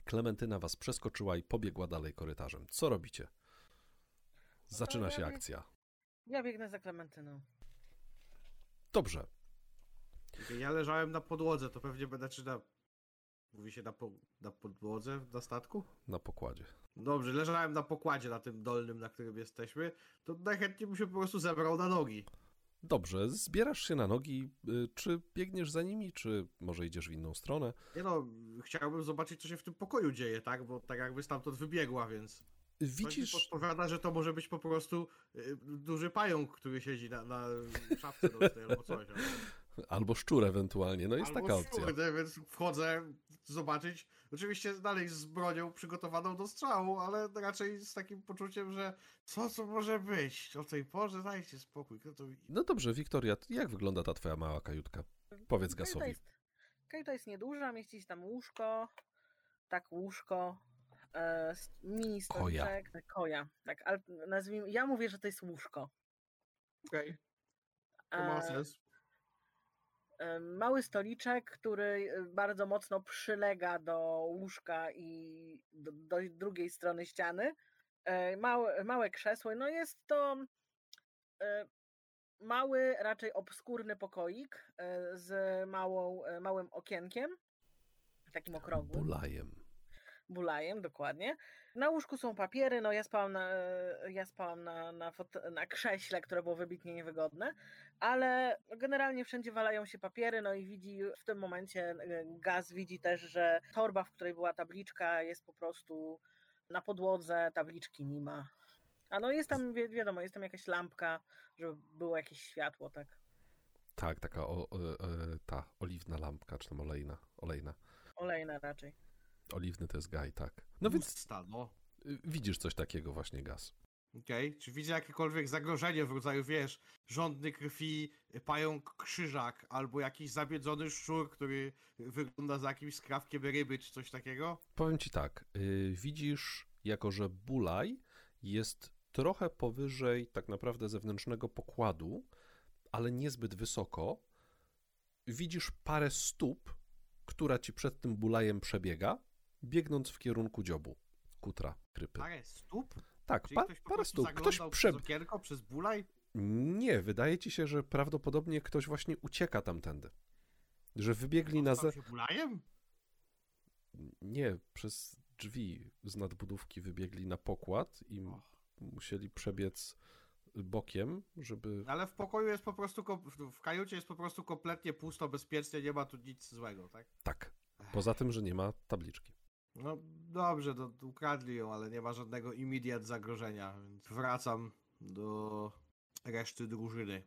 Klementyna was przeskoczyła i pobiegła dalej korytarzem. Co robicie? Zaczyna się akcja. Ja biegnę za Klementyną. Dobrze. Ja leżałem na podłodze, to pewnie będę czy na... Mówi się na, po... na podłodze na statku? Na pokładzie. Dobrze, leżałem na pokładzie na tym dolnym, na którym jesteśmy, to najchętniej bym się po prostu zebrał na nogi. Dobrze, zbierasz się na nogi. Y, Czy biegniesz za nimi, czy może idziesz w inną stronę? Nie no, chciałbym zobaczyć, co się w tym pokoju dzieje, tak? Bo tak jakby stamtąd wybiegła, więc... Widzisz, podpowiada, że to może być po prostu y, duży pająk, który siedzi na, na szafce albo coś. albo- szczur ewentualnie, no jest albo taka opcja. Kurde, więc wchodzę, zobaczyć. Oczywiście dalej z bronią przygotowaną do strzału, ale raczej z takim poczuciem, że co to może być o tej porze, dajcie spokój. Kto to... No dobrze, Wiktoria, jak wygląda ta twoja mała kajutka? Powiedz Kajuta Gasowi. jest, kajuta jest nieduża, mieści się tam łóżko, tak łóżko, e, mini Koja. stoliczek, tak, koja, tak, ale nazwijmy, ja mówię, że to jest łóżko. Okej, to ma E, sens. Mały stoliczek, który e, bardzo mocno przylega do łóżka i do, do drugiej strony ściany. E, Małe, małe krzesło. No jest to e, mały, raczej obskurny pokoik z małą, małym okienkiem, takim okrągłym. Bulajem. Bulajem, dokładnie. Na łóżku są papiery, no ja spałam na, ja spałam na, na, na krześle, które było wybitnie niewygodne, ale generalnie wszędzie walają się papiery, no i widzi w tym momencie e, Gaz widzi też, że torba, w której była tabliczka jest po prostu na podłodze, tabliczki nie ma. A no jest tam, wi- wiadomo, jest tam jakaś lampka, żeby było jakieś światło, tak, Tak, taka o, e, e, ta oliwna lampka, czy tam olejna, olejna. olejna raczej. Oliwny to jest gaj, tak. No więc no. y, widzisz coś takiego właśnie, Gaz. Okej, czy widzę jakiekolwiek zagrożenie w rodzaju, wiesz, żądny krwi, pająk krzyżak, albo jakiś zabiedzony szczur, który wygląda za jakimś skrawkiem ryby, czy coś takiego? Powiem ci tak, y, widzisz, jako że Bulaj jest trochę powyżej tak naprawdę zewnętrznego pokładu, ale niezbyt wysoko, widzisz parę stóp, która ci przed tym Bulajem przebiega, biegnąc w kierunku dziobu, kutra, krypy. Parę stóp? Tak, pa, parę stóp. Ktoś zaglądał prze... przez okienko, przez bulaj? Nie, wydaje ci się, że prawdopodobnie ktoś właśnie ucieka tamtędy. Że wybiegli na ze... się bulajem? Nie, przez drzwi z nadbudówki wybiegli na pokład i musieli przebiec bokiem, żeby... Ale w pokoju jest po prostu, w kajucie jest po prostu kompletnie pusto, bezpiecznie, nie ma tu nic złego, tak? Tak. Poza tym, że nie ma tabliczki. No dobrze, no, ukradli ją, ale nie ma żadnego immediate zagrożenia, więc wracam do reszty drużyny.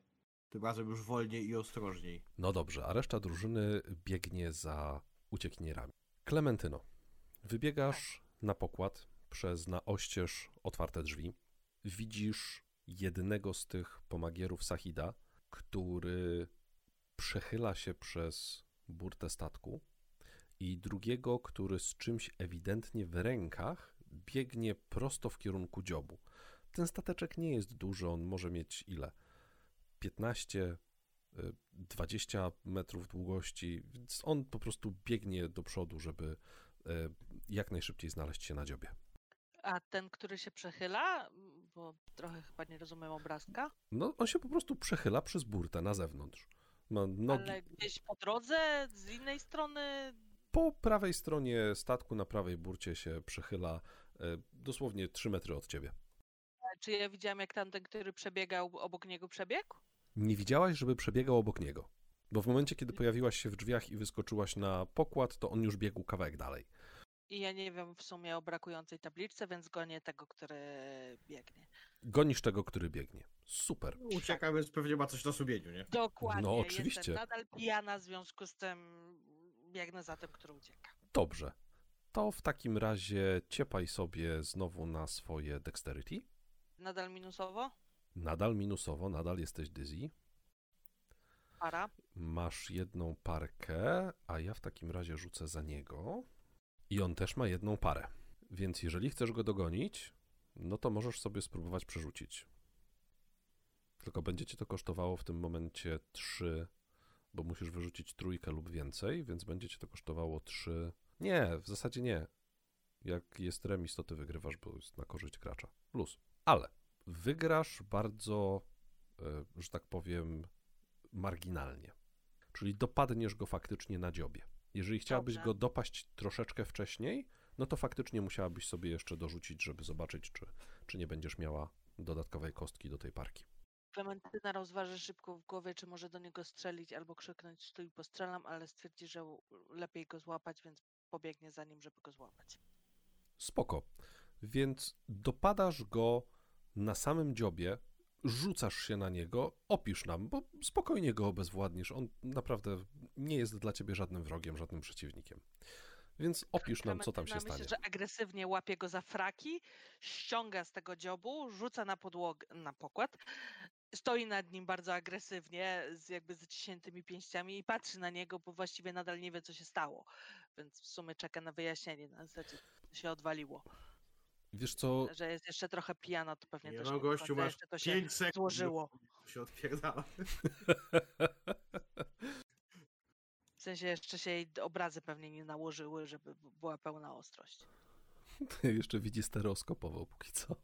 Tym razem już wolniej i ostrożniej. No dobrze, a reszta drużyny biegnie za uciekinierami. Klementyno, wybiegasz na pokład przez na oścież otwarte drzwi. Widzisz jednego z tych pomagierów Sahida, który przechyla się przez burtę statku i drugiego, który z czymś ewidentnie w rękach biegnie prosto w kierunku dziobu. Ten stateczek nie jest duży, on może mieć ile? 15, y, 20 metrów długości, więc on po prostu biegnie do przodu, żeby y, jak najszybciej znaleźć się na dziobie. A ten, który się przechyla, bo trochę chyba nie rozumiem obrazka, No, on się po prostu przechyla przez burtę na zewnątrz. Ma nogi ale gdzieś po drodze, z innej strony, po prawej stronie statku, na prawej burcie się przechyla y, dosłownie 3 metry od ciebie. czy ja widziałam jak tamten, który przebiegał, obok niego przebiegł? Nie widziałaś, żeby przebiegał obok niego. Bo w momencie, kiedy pojawiłaś się w drzwiach i wyskoczyłaś na pokład, to on już biegł kawałek dalej. I ja nie wiem w sumie o brakującej tabliczce, więc gonię tego, który biegnie. Gonisz tego, który biegnie. Super. Ucieka, więc pewnie ma coś na sumieniu, nie? Dokładnie. No, oczywiście. Jestem nadal pijana, w związku z tym biegnę za tym, który ucieka. Dobrze. To w takim razie ciepaj sobie znowu na swoje dexterity. Nadal minusowo? Nadal minusowo, nadal jesteś dizzy. Para. Masz jedną parkę, a ja w takim razie rzucę za niego. I on też ma jedną parę. Więc jeżeli chcesz go dogonić, no to możesz sobie spróbować przerzucić. Tylko będzie cię to kosztowało w tym momencie 3, bo musisz wyrzucić trójkę lub więcej, więc będzie cię to kosztowało 3. Nie, w zasadzie nie. Jak jest remis, to ty wygrywasz, bo jest na korzyść gracza. Plus. Ale wygrasz bardzo, e, że tak powiem, marginalnie. Czyli dopadniesz go faktycznie na dziobie. Jeżeli chciałabyś Dobrze. go dopaść troszeczkę wcześniej, no to faktycznie musiałabyś sobie jeszcze dorzucić, żeby zobaczyć, czy, czy nie będziesz miała dodatkowej kostki do tej parki. Klementyna rozważy szybko w głowie, czy może do niego strzelić albo krzyknąć stój, postrzelam, ale stwierdzi, że lepiej go złapać, więc pobiegnie za nim, żeby go złapać. Spoko. Więc dopadasz go na samym dziobie, rzucasz się na niego, opisz nam, bo spokojnie go obezwładnisz. On naprawdę nie jest dla ciebie żadnym wrogiem, żadnym przeciwnikiem. Więc opisz nam, co tam się stanie. Myślę, że agresywnie łapie go za fraki, ściąga z tego dziobu, rzuca na podłogę, na pokład, stoi nad nim bardzo agresywnie, z jakby zaciśniętymi pięściami i patrzy na niego, bo właściwie nadal nie wie, co się stało. Więc w sumie czeka na wyjaśnienie. Na zasadzie się odwaliło. Wiesz co, Że jest jeszcze trochę pijana, to pewnie Nie też no, gościu, masz jeszcze to się 5 sekund. złożyło. Się odpierdala. W sensie jeszcze się jej obrazy pewnie nie nałożyły, żeby była pełna ostrość. jeszcze widzi stereoskopowo póki co.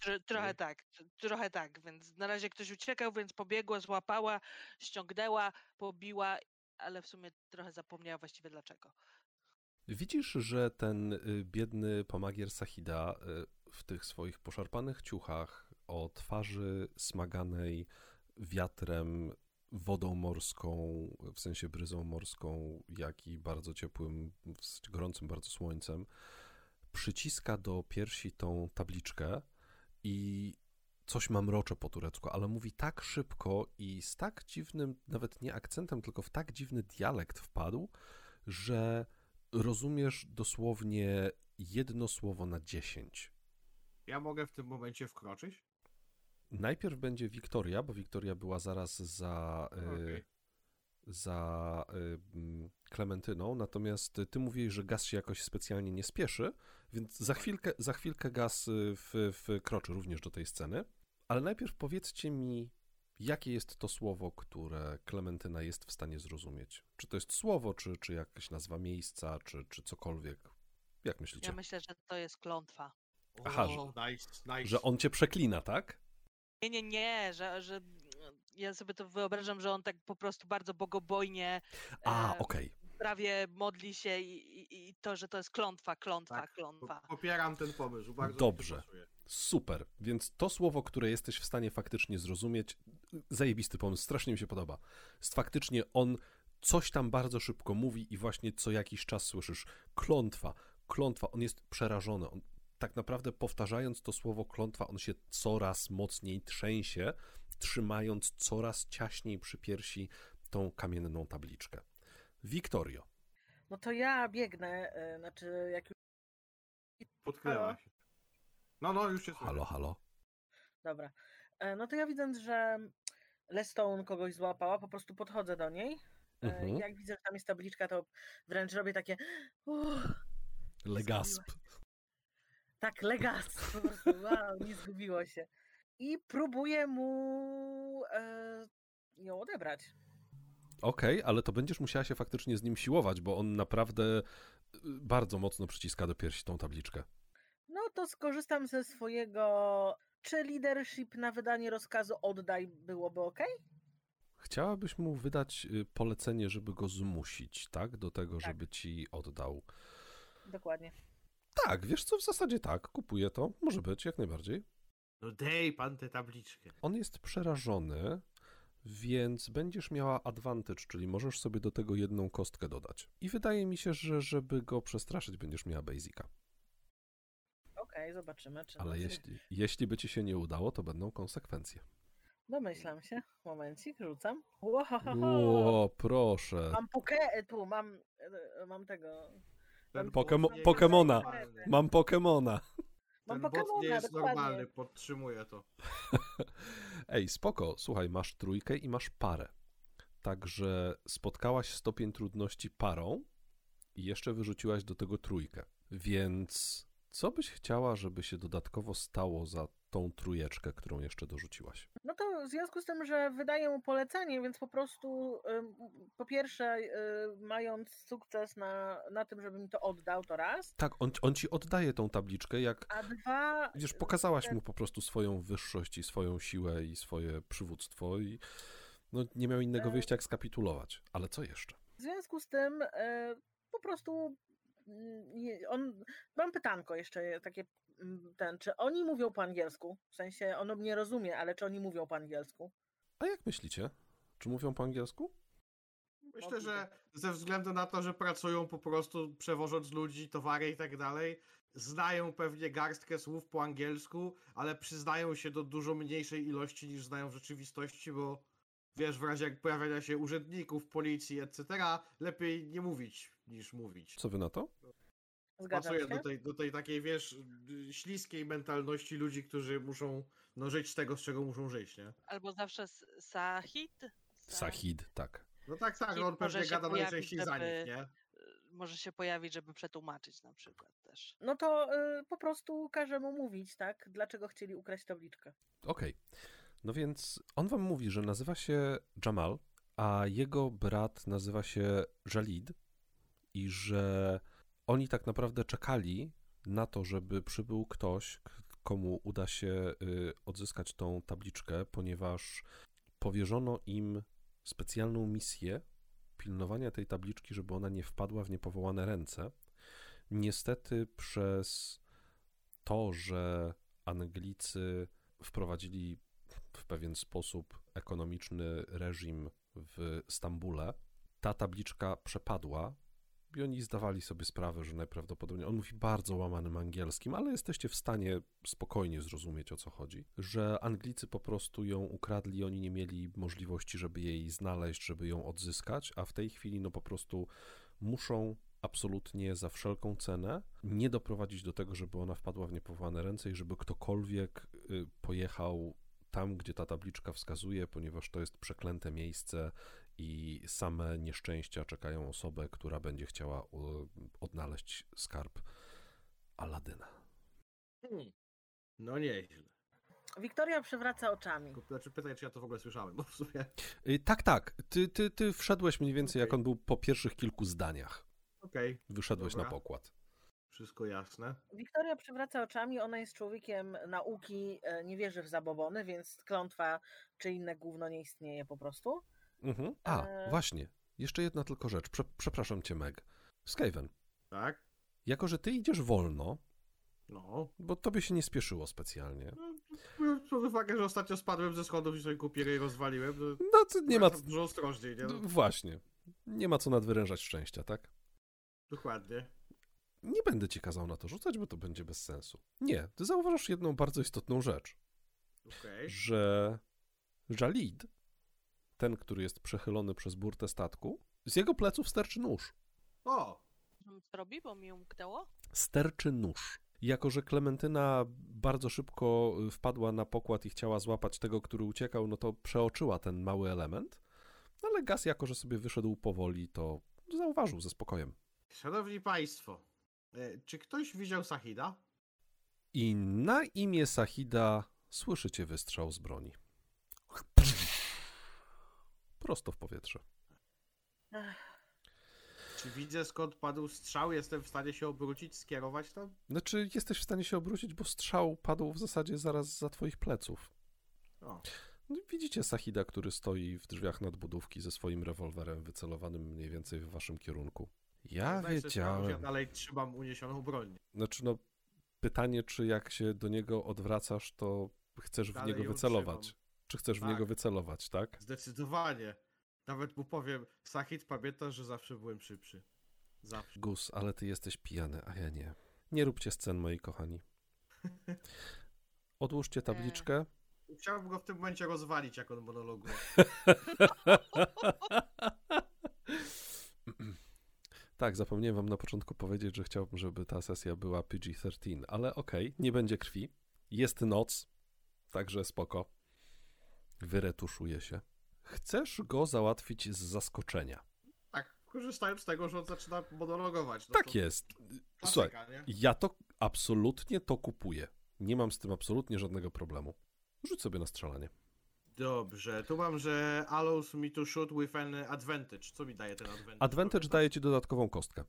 Tr- Trochę tak, tr- trochę tak, więc na razie ktoś uciekał, więc pobiegła, złapała, ściągnęła, pobiła, ale w sumie trochę zapomniała właściwie dlaczego. Widzisz, że ten y, biedny pomagier Sahida y, w tych swoich poszarpanych ciuchach o twarzy smaganej wiatrem, wodą morską, w sensie bryzą morską, jak i bardzo ciepłym, gorącym bardzo słońcem, przyciska do piersi tą tabliczkę i coś mamrocze po turecku, ale mówi tak szybko i z tak dziwnym, nawet nie akcentem, tylko w tak dziwny dialekt wpadł, że rozumiesz dosłownie jedno słowo na dziesięć. Ja mogę w tym momencie wkroczyć? Najpierw będzie Wiktoria, bo Wiktoria była zaraz za, y, Okej. za mm, Klementyną, natomiast ty mówisz, że Gaz się jakoś specjalnie nie spieszy, więc za chwilkę, za chwilkę Gaz y, w- wkroczy również do tej sceny. Ale najpierw powiedzcie mi, jakie jest to słowo, które Klementyna jest w stanie zrozumieć. Czy to jest słowo, czy, czy jakaś nazwa miejsca, czy, czy cokolwiek. Jak myślicie? Ja myślę, że to jest klątwa. Aha, O, nice, nice. Że on cię przeklina, tak? Nie, nie, nie, że, że ja sobie to wyobrażam, że on tak po prostu bardzo bogobojnie A, e, okej. Prawie modli się i, i, i to, że to jest klątwa, klątwa, Tak, klątwa. Po- Popieram ten pomysł, bardzo Dobrze. Super. Więc to słowo, które jesteś w stanie faktycznie zrozumieć, zajebisty pomysł, strasznie mi się podoba. Faktycznie on coś tam bardzo szybko mówi i właśnie co jakiś czas słyszysz klątwa, klątwa. On jest przerażony. On, tak naprawdę powtarzając to słowo klątwa, on się coraz mocniej trzęsie, trzymając coraz ciaśniej przy piersi tą kamienną tabliczkę. Wiktorio, No to ja biegnę, y, znaczy jak już... Potknęła się. No, no, już się słyszę. halo, halo. Dobra. E, No to ja widząc, że Lestone kogoś złapała, po prostu podchodzę do niej. E, Mhm. Jak widzę, że tam jest tabliczka, to wręcz robię takie... Uff, Legasp. tak, legas. Po prostu, wow, nie zgubiło się. I próbuję mu e, ją odebrać. Okej, ale to będziesz musiała się faktycznie z nim siłować, bo on naprawdę y, bardzo mocno przyciska do piersi tą tabliczkę. No to skorzystam ze swojego... Czy leadership na wydanie rozkazu oddaj byłoby ok? Chciałabyś mu wydać y, polecenie, żeby go zmusić, tak? Do tego, Tak. żeby ci oddał. Dokładnie. Tak, wiesz co, w zasadzie tak, kupuję to. Może być, jak najbardziej. No dej pan tę tabliczkę. On jest przerażony, więc będziesz miała advantage, czyli możesz sobie do tego jedną kostkę dodać. I wydaje mi się, że żeby go przestraszyć, będziesz miała basica. Okej, zobaczymy. Czy Ale jeśli, jeśli by ci się nie udało, to będą konsekwencje. Domyślam się. Momencik, rzucam. O, proszę. Mam poke... Tu, mam... e, Mam tego... Ten Pokemo- Pokemona. Mam Pokemona. Mam Ten boss nie Pokemona, jest dokładnie. normalny, podtrzymuję to. Ej, spoko, słuchaj, masz trójkę i masz parę. Także spotkałaś stopień trudności parą i jeszcze wyrzuciłaś do tego trójkę. Więc co byś chciała, żeby się dodatkowo stało za tą trójeczkę, którą jeszcze dorzuciłaś? No to w związku z tym, że wydaję mu polecenie, więc po prostu po pierwsze, y, mając sukces na, na tym, żeby mi to oddał, to raz, Tak, on, on ci oddaje tą tabliczkę, jak a dwa, wiesz, pokazałaś ten- mu po prostu swoją wyższość i swoją siłę i swoje przywództwo i no, nie miał innego E. wyjścia jak skapitulować. Ale co jeszcze? w związku z tym y, po prostu mm, on, mam pytanko jeszcze takie, ten, czy oni mówią po angielsku? W sensie, on mnie rozumie, ale czy oni mówią po angielsku? A jak myślicie? Czy mówią po angielsku? Myślę, że ze względu na to, że pracują po prostu przewożąc ludzi, towary i tak dalej, znają pewnie garstkę słów po angielsku, ale przyznają się do dużo mniejszej ilości niż znają w rzeczywistości, bo wiesz, w razie jak pojawiania się urzędników, policji, etc., lepiej nie mówić niż mówić. Co wy na to? Zgadzam Pasuje do tej, do tej takiej, wiesz, śliskiej mentalności ludzi, którzy muszą no, żyć z tego, z czego muszą żyć, nie? Albo zawsze Sahid? Sa- Sahid, tak. No tak, tak, Taki on pewnie gada najczęściej za żeby- nich, nie? y, Może się pojawić, żeby przetłumaczyć na przykład też. No to y, po prostu każe mu mówić, tak? Dlaczego chcieli ukraść tabliczkę. Okej. No więc on wam mówi, że nazywa się Jamal, a jego brat nazywa się Jalid i że oni tak naprawdę czekali na to, żeby przybył ktoś, komu uda się y, odzyskać tą tabliczkę, ponieważ powierzono im specjalną misję pilnowania tej tabliczki, żeby ona nie wpadła w niepowołane ręce. Niestety przez to, że Anglicy wprowadzili w pewien sposób ekonomiczny reżim w Stambule, ta tabliczka przepadła i oni zdawali sobie sprawę, że najprawdopodobniej, on mówi bardzo łamanym angielskim, ale jesteście w stanie spokojnie zrozumieć o co chodzi, że Anglicy po prostu ją ukradli, oni nie mieli możliwości, żeby jej znaleźć, żeby ją odzyskać, a w tej chwili no po prostu muszą absolutnie za wszelką cenę nie doprowadzić do tego, żeby ona wpadła w niepowołane ręce i żeby ktokolwiek y, pojechał tam, gdzie ta tabliczka wskazuje, ponieważ to jest przeklęte miejsce i same nieszczęścia czekają osobę, która będzie chciała odnaleźć skarb Aladyna. Hmm. No nieźle. Wiktoria przewraca oczami. Znaczy pytaj, czy ja to w ogóle słyszałem, bo w sumie... Y, Tak, tak. Ty, ty, ty wszedłeś mniej więcej, jak Okej. on był po pierwszych kilku zdaniach. Okej, Wyszedłeś na Dobra. pokład. wszystko jasne. Wiktoria przewraca oczami, ona jest człowiekiem nauki, e, nie wierzy w zabobony, więc klątwa czy inne gówno nie istnieje po prostu. Mhm. A, Eee. właśnie. Jeszcze jedna tylko rzecz. Prze przepraszam cię, Meg. Skaven, Tak? jako że ty idziesz wolno, No. bo tobie się nie spieszyło specjalnie. Biorąc pod uwagę, że ostatnio spadłem ze schodów i sobie kupierę i rozwaliłem, to No, to nie ma... wracam dużo ostrożniej, nie? No, No, właśnie. Nie ma co nadwyrężać szczęścia, tak? dokładnie. Nie będę ci kazał na to rzucać, bo to będzie bez sensu. Nie, ty zauważasz jedną bardzo istotną rzecz, Okej. że Jalid, ten, który jest przechylony przez burtę statku, z jego pleców sterczy nóż. O! Co robi, bo mi umknęło? Sterczy nóż. Jako, że Klementyna bardzo szybko y, wpadła na pokład i chciała złapać tego, który uciekał, no to przeoczyła ten mały element, No ale Gaz, jako że sobie wyszedł powoli, to zauważył ze spokojem. Szanowni Państwo, e, czy ktoś widział Sahida? I na imię Sahida słyszycie wystrzał z broni. Prosto w powietrze. Czy widzę skąd padł strzał? Jestem w stanie się obrócić, skierować tam? Znaczy, jesteś w stanie się obrócić, bo strzał padł w zasadzie zaraz za twoich pleców. O, No widzicie Sahida, który stoi w drzwiach nadbudówki ze swoim rewolwerem wycelowanym mniej więcej w waszym kierunku. Ja że Ja wiedziałem. dalej trzymam uniesioną broń. Znaczy, no, pytanie, czy jak się do niego odwracasz, to chcesz w Dalej niego ją wycelować. trzymam. Czy chcesz w Tak. niego wycelować, tak? Zdecydowanie. Nawet mu powiem, Sahid pamięta, że zawsze byłem szybszy. Zawsze. Gus, ale ty jesteś pijany, a ja nie. Nie róbcie scen, moi kochani. Odłóżcie tabliczkę. Chciałbym go w tym momencie rozwalić, jak on monologuje. tak, zapomniałem wam na początku powiedzieć, że chciałbym, żeby ta sesja była PG-13, ale okej, nie będzie krwi. Jest noc, także spoko. Wyretuszuje się. Chcesz go załatwić z zaskoczenia. Tak, korzystając z tego, że on zaczyna monologować. No tak jest. Słuchaj, nie? ja to absolutnie to kupuję. Nie mam z tym absolutnie żadnego problemu. Rzuć sobie na strzelanie. Dobrze, tu mam, że allows me to shoot with an advantage. Co mi daje ten advantage? Advantage daje ci dodatkową kostkę.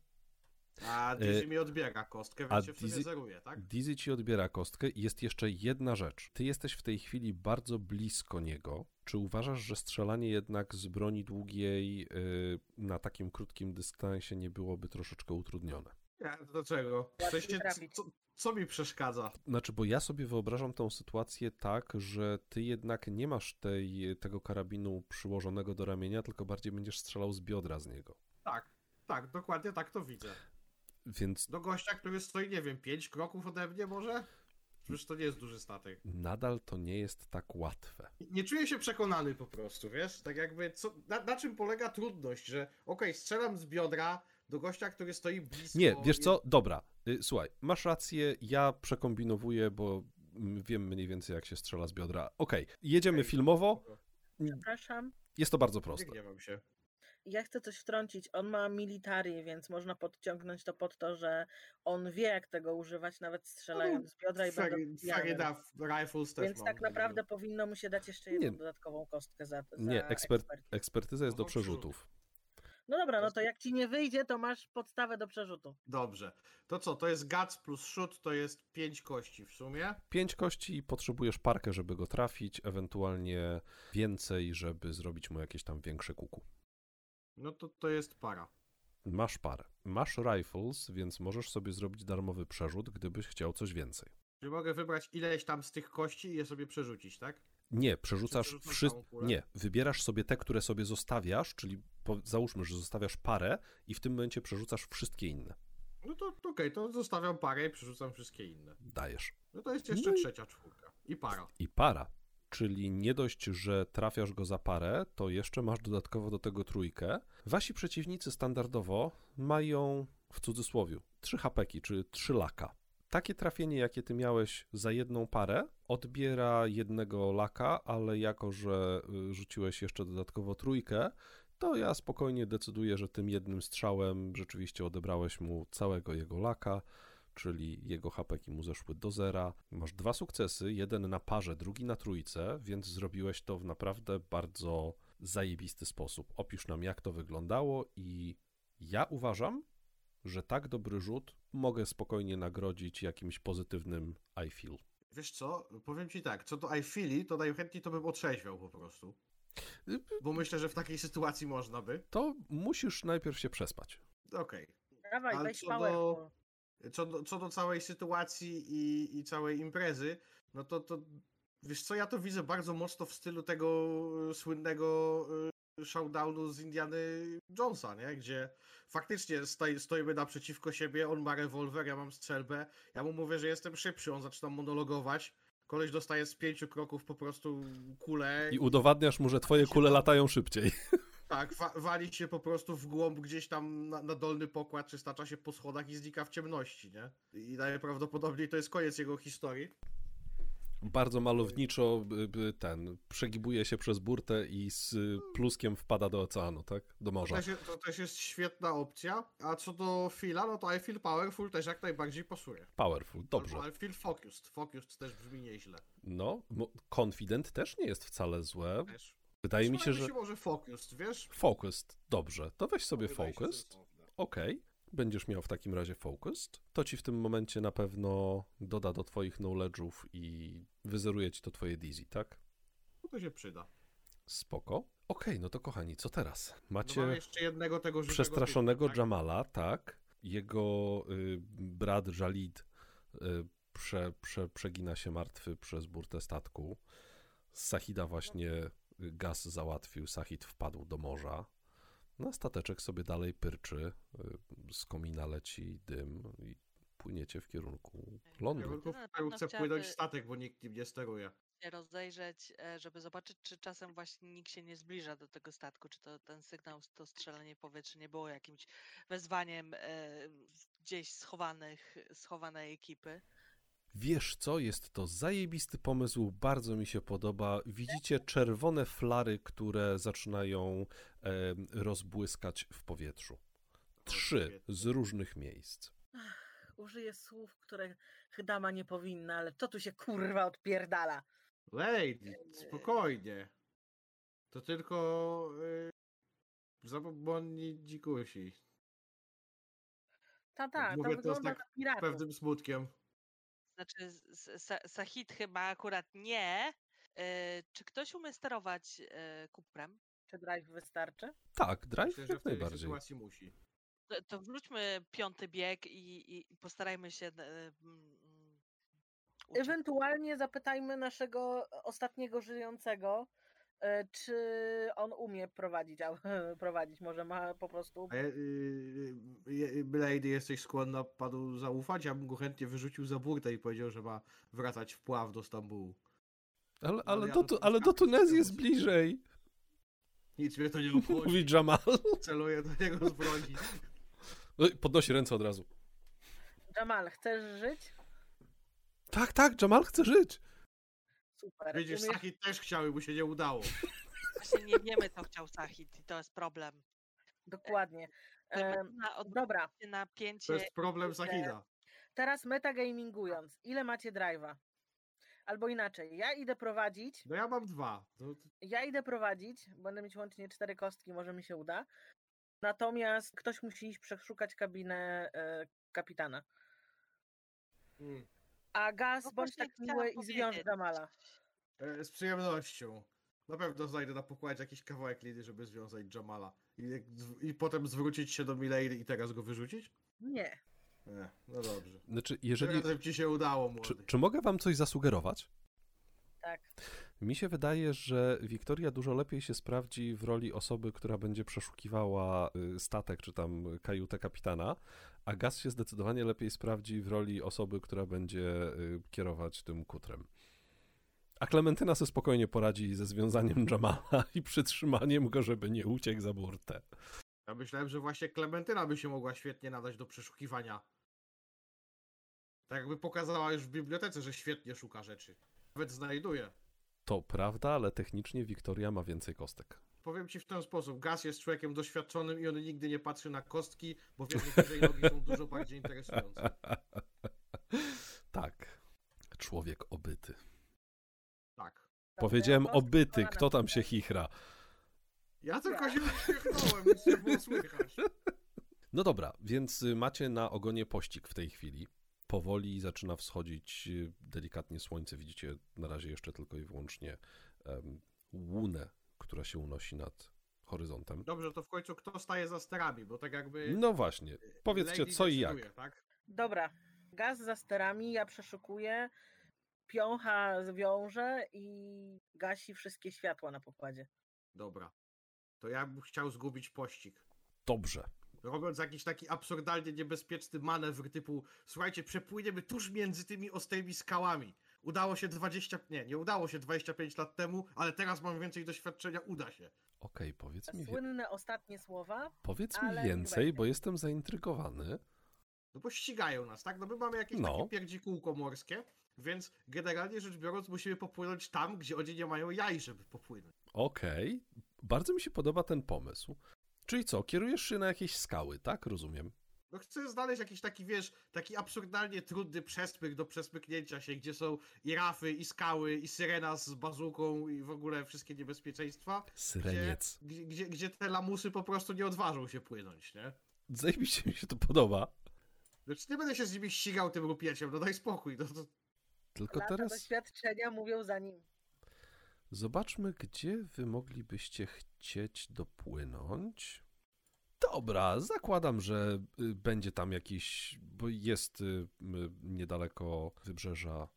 A Dizzy mi odbiera kostkę, a więc się w Dizzy- zeruje, tak? Dizzy ci odbiera kostkę i jest jeszcze jedna rzecz. Ty jesteś w tej chwili bardzo blisko niego. Czy uważasz, że strzelanie jednak z broni długiej yy, na takim krótkim dystansie nie byłoby troszeczkę utrudnione? Ja, dlaczego? W Łatwiej sensie, co, co mi przeszkadza? Znaczy, bo ja sobie wyobrażam tą sytuację tak, że ty jednak nie masz tej, tego karabinu przyłożonego do ramienia, tylko bardziej będziesz strzelał z biodra z niego. Tak, tak, dokładnie tak to widzę. Więc Do gościa, który stoi, nie wiem, pięć kroków ode mnie może? Przecież to nie jest duży statek. Nadal to nie jest tak łatwe. Nie czuję się przekonany po prostu, wiesz? Tak jakby, co, na, na czym polega trudność, że okej, strzelam z biodra do gościa, który stoi blisko. Nie, wiesz co? Dobra, y, słuchaj, masz rację, ja przekombinowuję, bo wiem mniej więcej jak się strzela z biodra. Okej, jedziemy Okej, filmowo. Przepraszam. jest to bardzo proste. Nie gniewam się. Ja chcę coś wtrącić. On ma military, więc można podciągnąć to pod to, że on wie, jak tego używać, nawet strzelając z biodra i będąc rifles też Więc tak naprawdę powinno mu się dać jeszcze jedną Nie. dodatkową kostkę za, za Nie, ekspert, ekspertyza jest do No, przerzut. przerzutów. No dobra, no to jak ci nie wyjdzie, to masz podstawę do przerzutu. Dobrze. To co, to jest guts plus shoot, to jest 5 kości w sumie. Pięć kości i potrzebujesz parkę, żeby go trafić, ewentualnie więcej, żeby zrobić mu jakieś tam większe kuku. No to to jest para. Masz parę. Masz rifles, więc możesz sobie zrobić darmowy przerzut, gdybyś chciał coś więcej. Czyli mogę wybrać ileś tam z tych kości i je sobie przerzucić, tak? Nie, przerzucasz kulę? Nie, wybierasz sobie te, które sobie zostawiasz, czyli po, załóżmy, że zostawiasz parę i w tym momencie przerzucasz wszystkie inne. No to okej, to zostawiam parę i przerzucam wszystkie inne. Dajesz. No to jest jeszcze No i- trzecia czwórka. I para. I para. Czyli nie dość, że trafiasz go za parę, to jeszcze masz dodatkowo do tego trójkę. Wasi przeciwnicy standardowo mają, w cudzysłowie, trzy hapeki, czy trzy laka. Takie trafienie, jakie ty miałeś za jedną parę, odbiera jednego laka, ale jako, że y, rzuciłeś jeszcze dodatkowo trójkę, to ja spokojnie decyduję, że tym jednym strzałem rzeczywiście odebrałeś mu całego jego laka, czyli jego hapeki mu zeszły do zera. Masz dwa sukcesy, jeden na parze, drugi na trójce, więc zrobiłeś to w naprawdę bardzo zajebisty sposób. Opisz nam, jak to wyglądało i ja uważam, że tak dobry rzut mogę spokojnie nagrodzić jakimś pozytywnym I feel. Wiesz co, powiem ci tak, co do I feeli, to najchętniej to bym otrzeźwiał po prostu. Bo myślę, że w takiej sytuacji można by. To musisz najpierw się przespać. Okej. Dawaj, Ale weź co powerful. do- Co, do, co do całej sytuacji i, i całej imprezy, no to, to wiesz co, ja to widzę bardzo mocno w stylu tego e, słynnego e, showdownu z Indiany Jonesa, nie? Gdzie faktycznie stoi, stoimy naprzeciwko siebie, on ma rewolwer, ja mam strzelbę, ja mu mówię, że jestem szybszy, on zaczyna monologować, koleś dostaje z pięciu kroków po prostu kulę I udowadniasz mu, że twoje kule latają szybciej. tak, wa wali się po prostu w głąb gdzieś tam na, na dolny pokład, czy stacza się po schodach i znika w ciemności, nie? I najprawdopodobniej to jest koniec jego historii. Bardzo malowniczo ten przegibuje się przez burtę i z pluskiem wpada do oceanu, tak? Do To morza. też, jest- to też jest świetna opcja. A co do Phila, no to I feel powerful też jak najbardziej pasuje. Powerful, dobrze. Ale feel focused. Focused też brzmi nieźle. No, confident też nie jest wcale złe. Też. Wydaje mi się, że może focused, wiesz? focused, dobrze. To weź sobie Wydaje focused. Okej, będziesz miał w takim razie focused. To ci w tym momencie na pewno doda do twoich knowledge'ów i wyzeruje ci to twoje dizzy, tak? No to się przyda. Spoko. Okej, no to kochani, co teraz? No Macie jeszcze jednego tego przestraszonego typu, tak? Jamala, tak? Jego y, brat Jalid y, prze, prze, przegina się martwy przez burtę statku. Sahida właśnie gaz załatwił, Sahid wpadł do morza. No, stateczek sobie dalej pyrczy, y, z komina leci dym i płyniecie w kierunku Ja lądu. tylko Na w chciałaby- płynąć statek, bo nikt nim nie steruje. się rozejrzeć, e, żeby zobaczyć, czy czasem właśnie nikt się nie zbliża do tego statku, czy to ten sygnał, to strzelanie powietrza nie było jakimś wezwaniem e, gdzieś schowanych, schowanej ekipy. Wiesz co, jest to zajebisty pomysł, bardzo mi się podoba. Widzicie czerwone flary, które zaczynają e, rozbłyskać w powietrzu. Trzy z różnych miejsc. Użyję słów, które dama nie powinna, ale co tu się kurwa odpierdala? Lady, spokojnie. To tylko yy, zabobonni dzikusi. Ta, ta, to mówię, to jest wygląda tak na Z piratów. pewnym smutkiem. Znaczy, s- s- Sa- Sahid chyba akurat nie. E, Czy ktoś umie sterować e, kuprem? Czy drive wystarczy? Tak, drive Myślę, że jak w tej najbardziej. sytuacji musi. To, to wróćmy piąty bieg i, i postarajmy się. e, mm, mm, uciec. Ewentualnie zapytajmy naszego ostatniego żyjącego, Czy on umie prowadzić, au- prowadzić? Może ma po prostu. A ja, yy, yy, Blady, jesteś skłonna panu zaufać? Ja bym go chętnie wyrzucił za burtę i powiedział, że ma wracać w pław do Stambułu. Ale, Ale ale, do, tu, ale do Tunezji jest bliżej, Nic mnie to nie obchodzi. mówi Jamal. Celuję do niego z broni. Oj, Podnosi ręce od razu. Jamal, chcesz żyć? Tak, tak, Jamal chce żyć. Super. Widzisz, Saki też chciał mu się nie udało. Właśnie nie wiemy, co chciał Sahid i to jest problem. Dokładnie. Klementyna Dobra, To jest problem Sakina. teraz metagamingując. Ile macie drive'a? Albo inaczej, ja idę prowadzić, No ja mam dwa. To, ja idę prowadzić, będę mieć łącznie cztery kostki, może mi się uda. Natomiast ktoś musi iść przeszukać kabinę e, kapitana. mm, A Gaz, No bądź tak miły i zwiąż. Jamala. e, z przyjemnością. Na pewno znajdę na pokładzie jakiś kawałek liny, żeby związać Jamala. I, I potem zwrócić się do Milady i teraz go wyrzucić? Nie. Nie, no dobrze. Znaczy, Jeżeli... Razem ci się udało, Czy, młody. czy mogę wam coś zasugerować? Tak. Mi się wydaje, że Wiktoria dużo lepiej się sprawdzi w roli osoby, która będzie przeszukiwała y, statek czy tam kajutę kapitana, a Gaz się zdecydowanie lepiej sprawdzi w roli osoby, która będzie y, kierować tym kutrem. A Klementyna sobie spokojnie poradzi ze związaniem Jamala i przytrzymaniem go, żeby nie uciekł za burtę. Ja myślałem, że właśnie Klementyna by się mogła świetnie nadać do przeszukiwania. Tak jakby pokazała już w bibliotece, że świetnie szuka rzeczy. Nawet znajduje. To prawda, ale technicznie Wiktoria ma więcej kostek. Powiem ci w ten sposób. Gaz jest człowiekiem doświadczonym i on nigdy nie patrzy na kostki, bo wie, że wyżej nogi są dużo bardziej interesujące. tak. Człowiek obyty. Tak. Powiedziałem obyty, kto tam się chichra. Ja tylko się uśmiechnąłem, nic nie było słychać. No dobra, więc y, macie na ogonie pościg w tej chwili. Powoli zaczyna wschodzić y, delikatnie słońce. Widzicie na razie jeszcze tylko i wyłącznie łunę, która się unosi nad horyzontem. Dobrze, to w końcu kto staje za sterami, bo tak jakby... No właśnie, powiedzcie co i jak. Tak? Dobra. Gaz za sterami, ja przeszukuję. Piącha zwiąże i gasi wszystkie światła na pokładzie. Dobra. To ja bym chciał zgubić pościg. Dobrze. Robiąc jakiś taki absurdalnie niebezpieczny manewr typu słuchajcie, przepłyniemy tuż między tymi ostrymi skałami. Udało się 20, nie, nie udało się 25 lat temu, ale teraz mam więcej doświadczenia, uda się. Okej, powiedz mi, wie- Słynne ostatnie słowa. powiedz mi więcej, bo jestem zaintrygowany. No bo ścigają nas, tak? No my mamy jakieś No. takie pierdzikółko morskie, więc generalnie rzecz biorąc musimy popłynąć tam, gdzie oni nie mają jaj, żeby popłynąć. Okej, bardzo mi się podoba ten pomysł. Czyli co, kierujesz się na jakieś skały, tak? Rozumiem. No chcę znaleźć jakiś taki, wiesz, taki absurdalnie trudny przesmyk do przesmyknięcia się, gdzie są i rafy, i skały, i syrena z bazuką, i w ogóle wszystkie niebezpieczeństwa. Syreniec. gdzie, gdzie, gdzie te lamusy po prostu nie odważą się płynąć, nie? Zajebiście mi się to podoba. Znaczy nie będę się z nimi ścigał tym rupieciem, no daj spokój. No to... Tylko Lata teraz doświadczenia mówią za nim. Zobaczmy, gdzie wy moglibyście chcieć dopłynąć. Dobra, zakładam, że y, będzie tam jakiś, bo jest y, niedaleko wybrzeża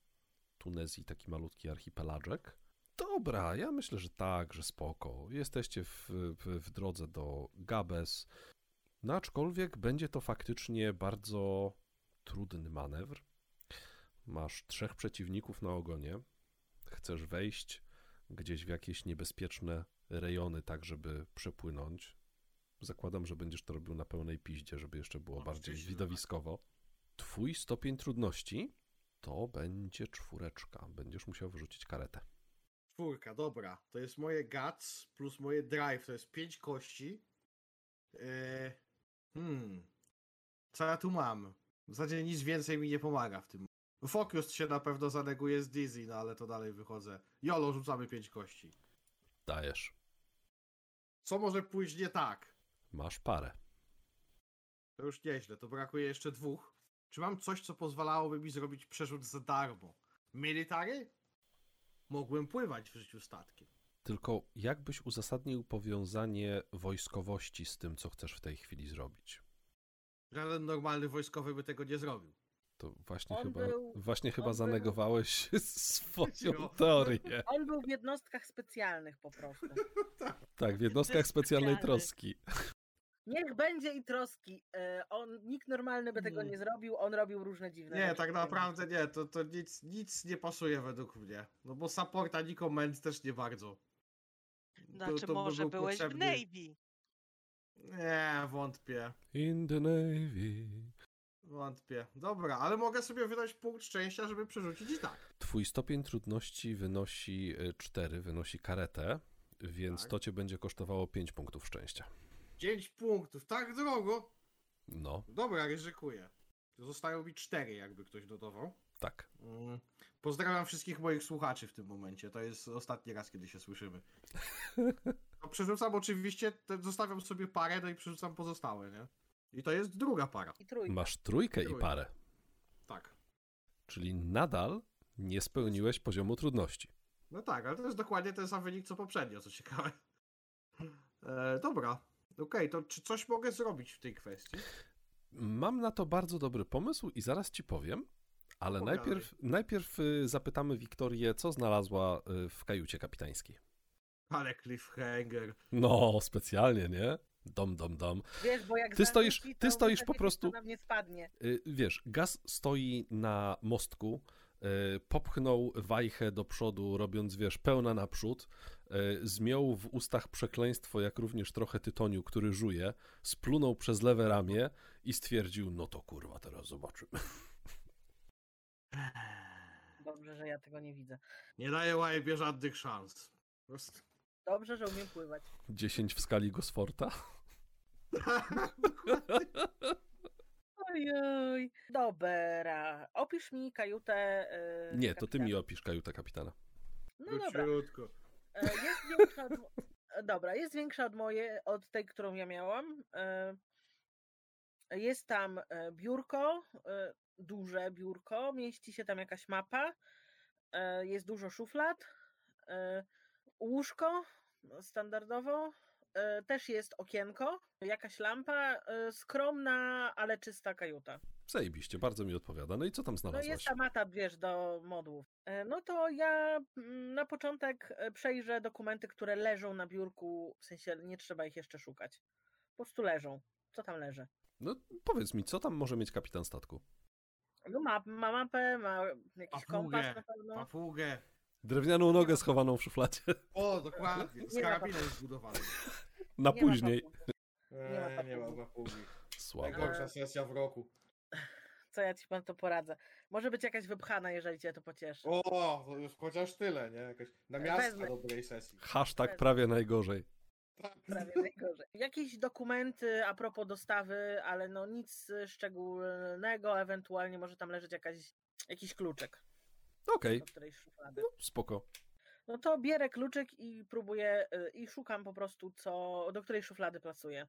Tunezji taki malutki archipelaczek. Dobra, ja myślę, że tak, że spoko. Jesteście w, w, w drodze do Gabes. No aczkolwiek będzie to faktycznie bardzo trudny manewr. Masz trzech przeciwników na ogonie. Chcesz wejść gdzieś w jakieś niebezpieczne rejony, tak żeby przepłynąć. Zakładam, że będziesz to robił na pełnej piździe, żeby jeszcze było No, bardziej widowiskowo. Twój stopień trudności to będzie czwóreczka. Będziesz musiał wyrzucić karetę. Czwórka, dobra. To jest moje guts plus moje drive, to jest pięć kości. Eee, hmm. Co ja tu mam? W zasadzie nic więcej mi nie pomaga w tym. Focus się na pewno zaneguje z Dizzy, no ale to dalej wychodzę. Jolo, rzucamy pięć kości. Dajesz. Co może pójść nie tak? Masz parę. To już nieźle, to brakuje jeszcze dwóch. Czy mam coś, co pozwalałoby mi zrobić przerzut za darmo? Military? Mogłem pływać w życiu statkiem. Tylko jak byś uzasadnił powiązanie wojskowości z tym, co chcesz w tej chwili zrobić? Żaden normalny wojskowy by tego nie zrobił. To właśnie On chyba, był- właśnie chyba on był- zanegowałeś swoją teorię. On był w jednostkach specjalnych po prostu. Tak, w jednostkach specjalnej troski. Niech będzie i troski. E, On, nikt normalny by tego Nie. nie zrobił, on robił różne dziwne Nie, rzeczy tak w naprawdę nie, to, to nic, nic nie pasuje według mnie. No bo supporta ni comment też nie bardzo. To- Znaczy, to by może był byłeś w potrzebny- Navy. Nie, wątpię. In the Navy. Wątpię. Dobra, ale mogę sobie wydać punkt szczęścia, żeby przerzucić i tak. Twój stopień trudności wynosi 4, wynosi karetę, więc Tak. to cię będzie kosztowało 5 punktów szczęścia. 5 punktów, tak drogo. No, Dobra, ryzykuję. Zostają mi 4, jakby ktoś dodawał. tak. Mm. Pozdrawiam wszystkich moich słuchaczy w tym momencie. To jest ostatni raz, kiedy się słyszymy. No, przerzucam oczywiście, zostawiam sobie parę, no i przerzucam pozostałe, nie? I to jest druga para. I trójka. Masz trójkę i Trójkę. parę, Tak. czyli nadal nie spełniłeś poziomu trudności. No tak, ale to jest dokładnie ten sam wynik co poprzednio, co ciekawe. E, dobra. Okej, to czy coś mogę zrobić w tej kwestii? Mam na to bardzo dobry pomysł i zaraz ci powiem, ale Pogadaj. najpierw, najpierw y, zapytamy Wiktorię, co znalazła y, w kajucie kapitańskiej. Ale cliffhanger. No, specjalnie, nie? Dom, dom, dom. Wiesz, bo jak Ty stoisz- zarzuci, ty to stoisz po prostu- na mnie spadnie. Y, Wiesz, gaz stoi na mostku, y, popchnął wajchę do przodu, robiąc, wiesz, pełna naprzód, y, zmiął w ustach przekleństwo, jak również trochę tytoniu, który żuje, splunął przez lewe ramię i stwierdził, no to kurwa, teraz zobaczymy. Dobrze, że ja tego nie widzę. Nie daję łajbie żadnych szans. Po prostu. Dobrze, że umiem pływać. 10 w skali Gosforta? Ojoj. Dobra. Opisz mi kajutę. e, Nie, to ty mi kapitana. opisz kajutę kapitana. No dobra. Króciutko. E, Jest większa od... e, Dobra, jest większa od mojej, od tej, którą ja miałam. E, Jest tam e, biurko, e, duże biurko, mieści się tam jakaś mapa, e, jest dużo szuflad, e, łóżko standardowo, e, też jest okienko, jakaś lampa, e, skromna, ale czysta kajuta. Zajebiście, bardzo mi odpowiada. No i co tam No znalazłaś? jest ta mata, wiesz, do modłów. E, No to ja mm, na początek e, przejrzę dokumenty, które leżą na biurku, w sensie nie trzeba ich jeszcze szukać. Po prostu leżą. Co tam leży? No powiedz mi, co tam może mieć kapitan statku? No ma, ma mapę, ma jakiś kompas Papugę. na pewno. Papugę. Drewnianą nogę schowaną w szufladzie. O, dokładnie. Z Nie karabinem zbudowanym. Na Nie później. Eee, ma nie ma papugi. papugi. Słabo. Najgorsza sesja w roku. Co ja ci pan to poradzę? Może być jakaś wypchana, jeżeli cię to pocieszy. O, to już chociaż tyle, nie? Jakaś namiastka Wezmę. dobrej sesji. Hashtag prawie najgorzej. Tak. Prawie najgorzej. Jakieś dokumenty a propos dostawy, ale no nic szczególnego, ewentualnie może tam leżeć jakaś, jakiś kluczyk Okej, szuflady. no, spoko. No to bierę kluczyk i próbuję y, i szukam po prostu, co, do której szuflady plasuję.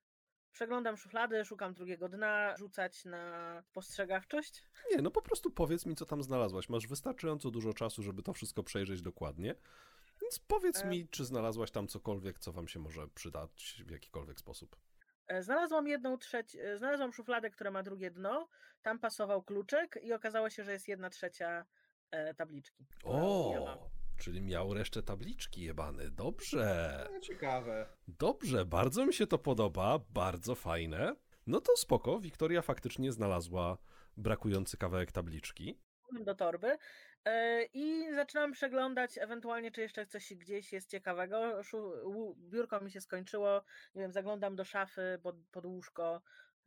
Przeglądam szuflady, szukam drugiego dna, rzucać na postrzegawczość. Nie, no po prostu powiedz mi, co tam znalazłaś. Masz wystarczająco dużo czasu, żeby to wszystko przejrzeć dokładnie. Więc powiedz E. mi, czy znalazłaś tam cokolwiek, co wam się może przydać w jakikolwiek sposób. E, Znalazłam jedną trzecią, znalazłam szufladę, która ma drugie dno, tam pasował kluczyk i okazało się, że jest jedna trzecia e, tabliczki. ja mam. O, czyli miał resztę tabliczki jebany. Dobrze, No, ciekawe. dobrze, bardzo mi się to podoba, bardzo fajne. No to spoko, Wiktoria faktycznie znalazła brakujący kawałek tabliczki. Do torby e, i zaczynam przeglądać ewentualnie, czy jeszcze coś gdzieś jest ciekawego. Biurko mi się skończyło, nie wiem, zaglądam do szafy, pod, pod łóżko,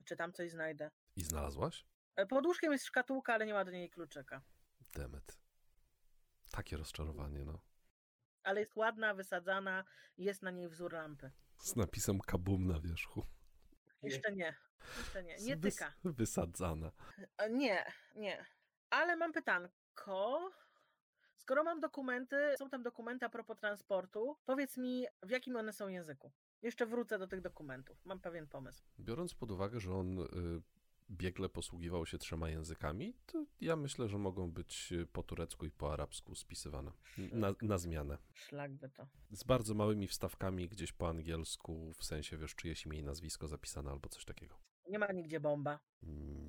czy tam coś znajdę. I znalazłaś? E, Pod łóżkiem jest szkatułka, ale nie ma do niej kluczyka. Demet. Takie rozczarowanie, no. Ale jest ładna, wysadzana, jest na niej wzór lampy. Z napisem kabum na wierzchu. Jeszcze nie. Jeszcze nie. Nie Wys- tyka. Wysadzana. E, Nie, nie. Ale mam pytanko. Skoro mam dokumenty, są tam dokumenty a propos transportu, powiedz mi, w jakim one są języku? Jeszcze wrócę do tych dokumentów. Mam pewien pomysł. Biorąc pod uwagę, że on y, biegle posługiwał się trzema językami, to ja myślę, że mogą być y, po turecku i po arabsku spisywane. Na, na zmianę. Szlak by to. Z bardzo małymi wstawkami gdzieś po angielsku, w sensie wiesz, czyjeś imię i nazwisko zapisane albo coś takiego. Nie ma nigdzie bomba.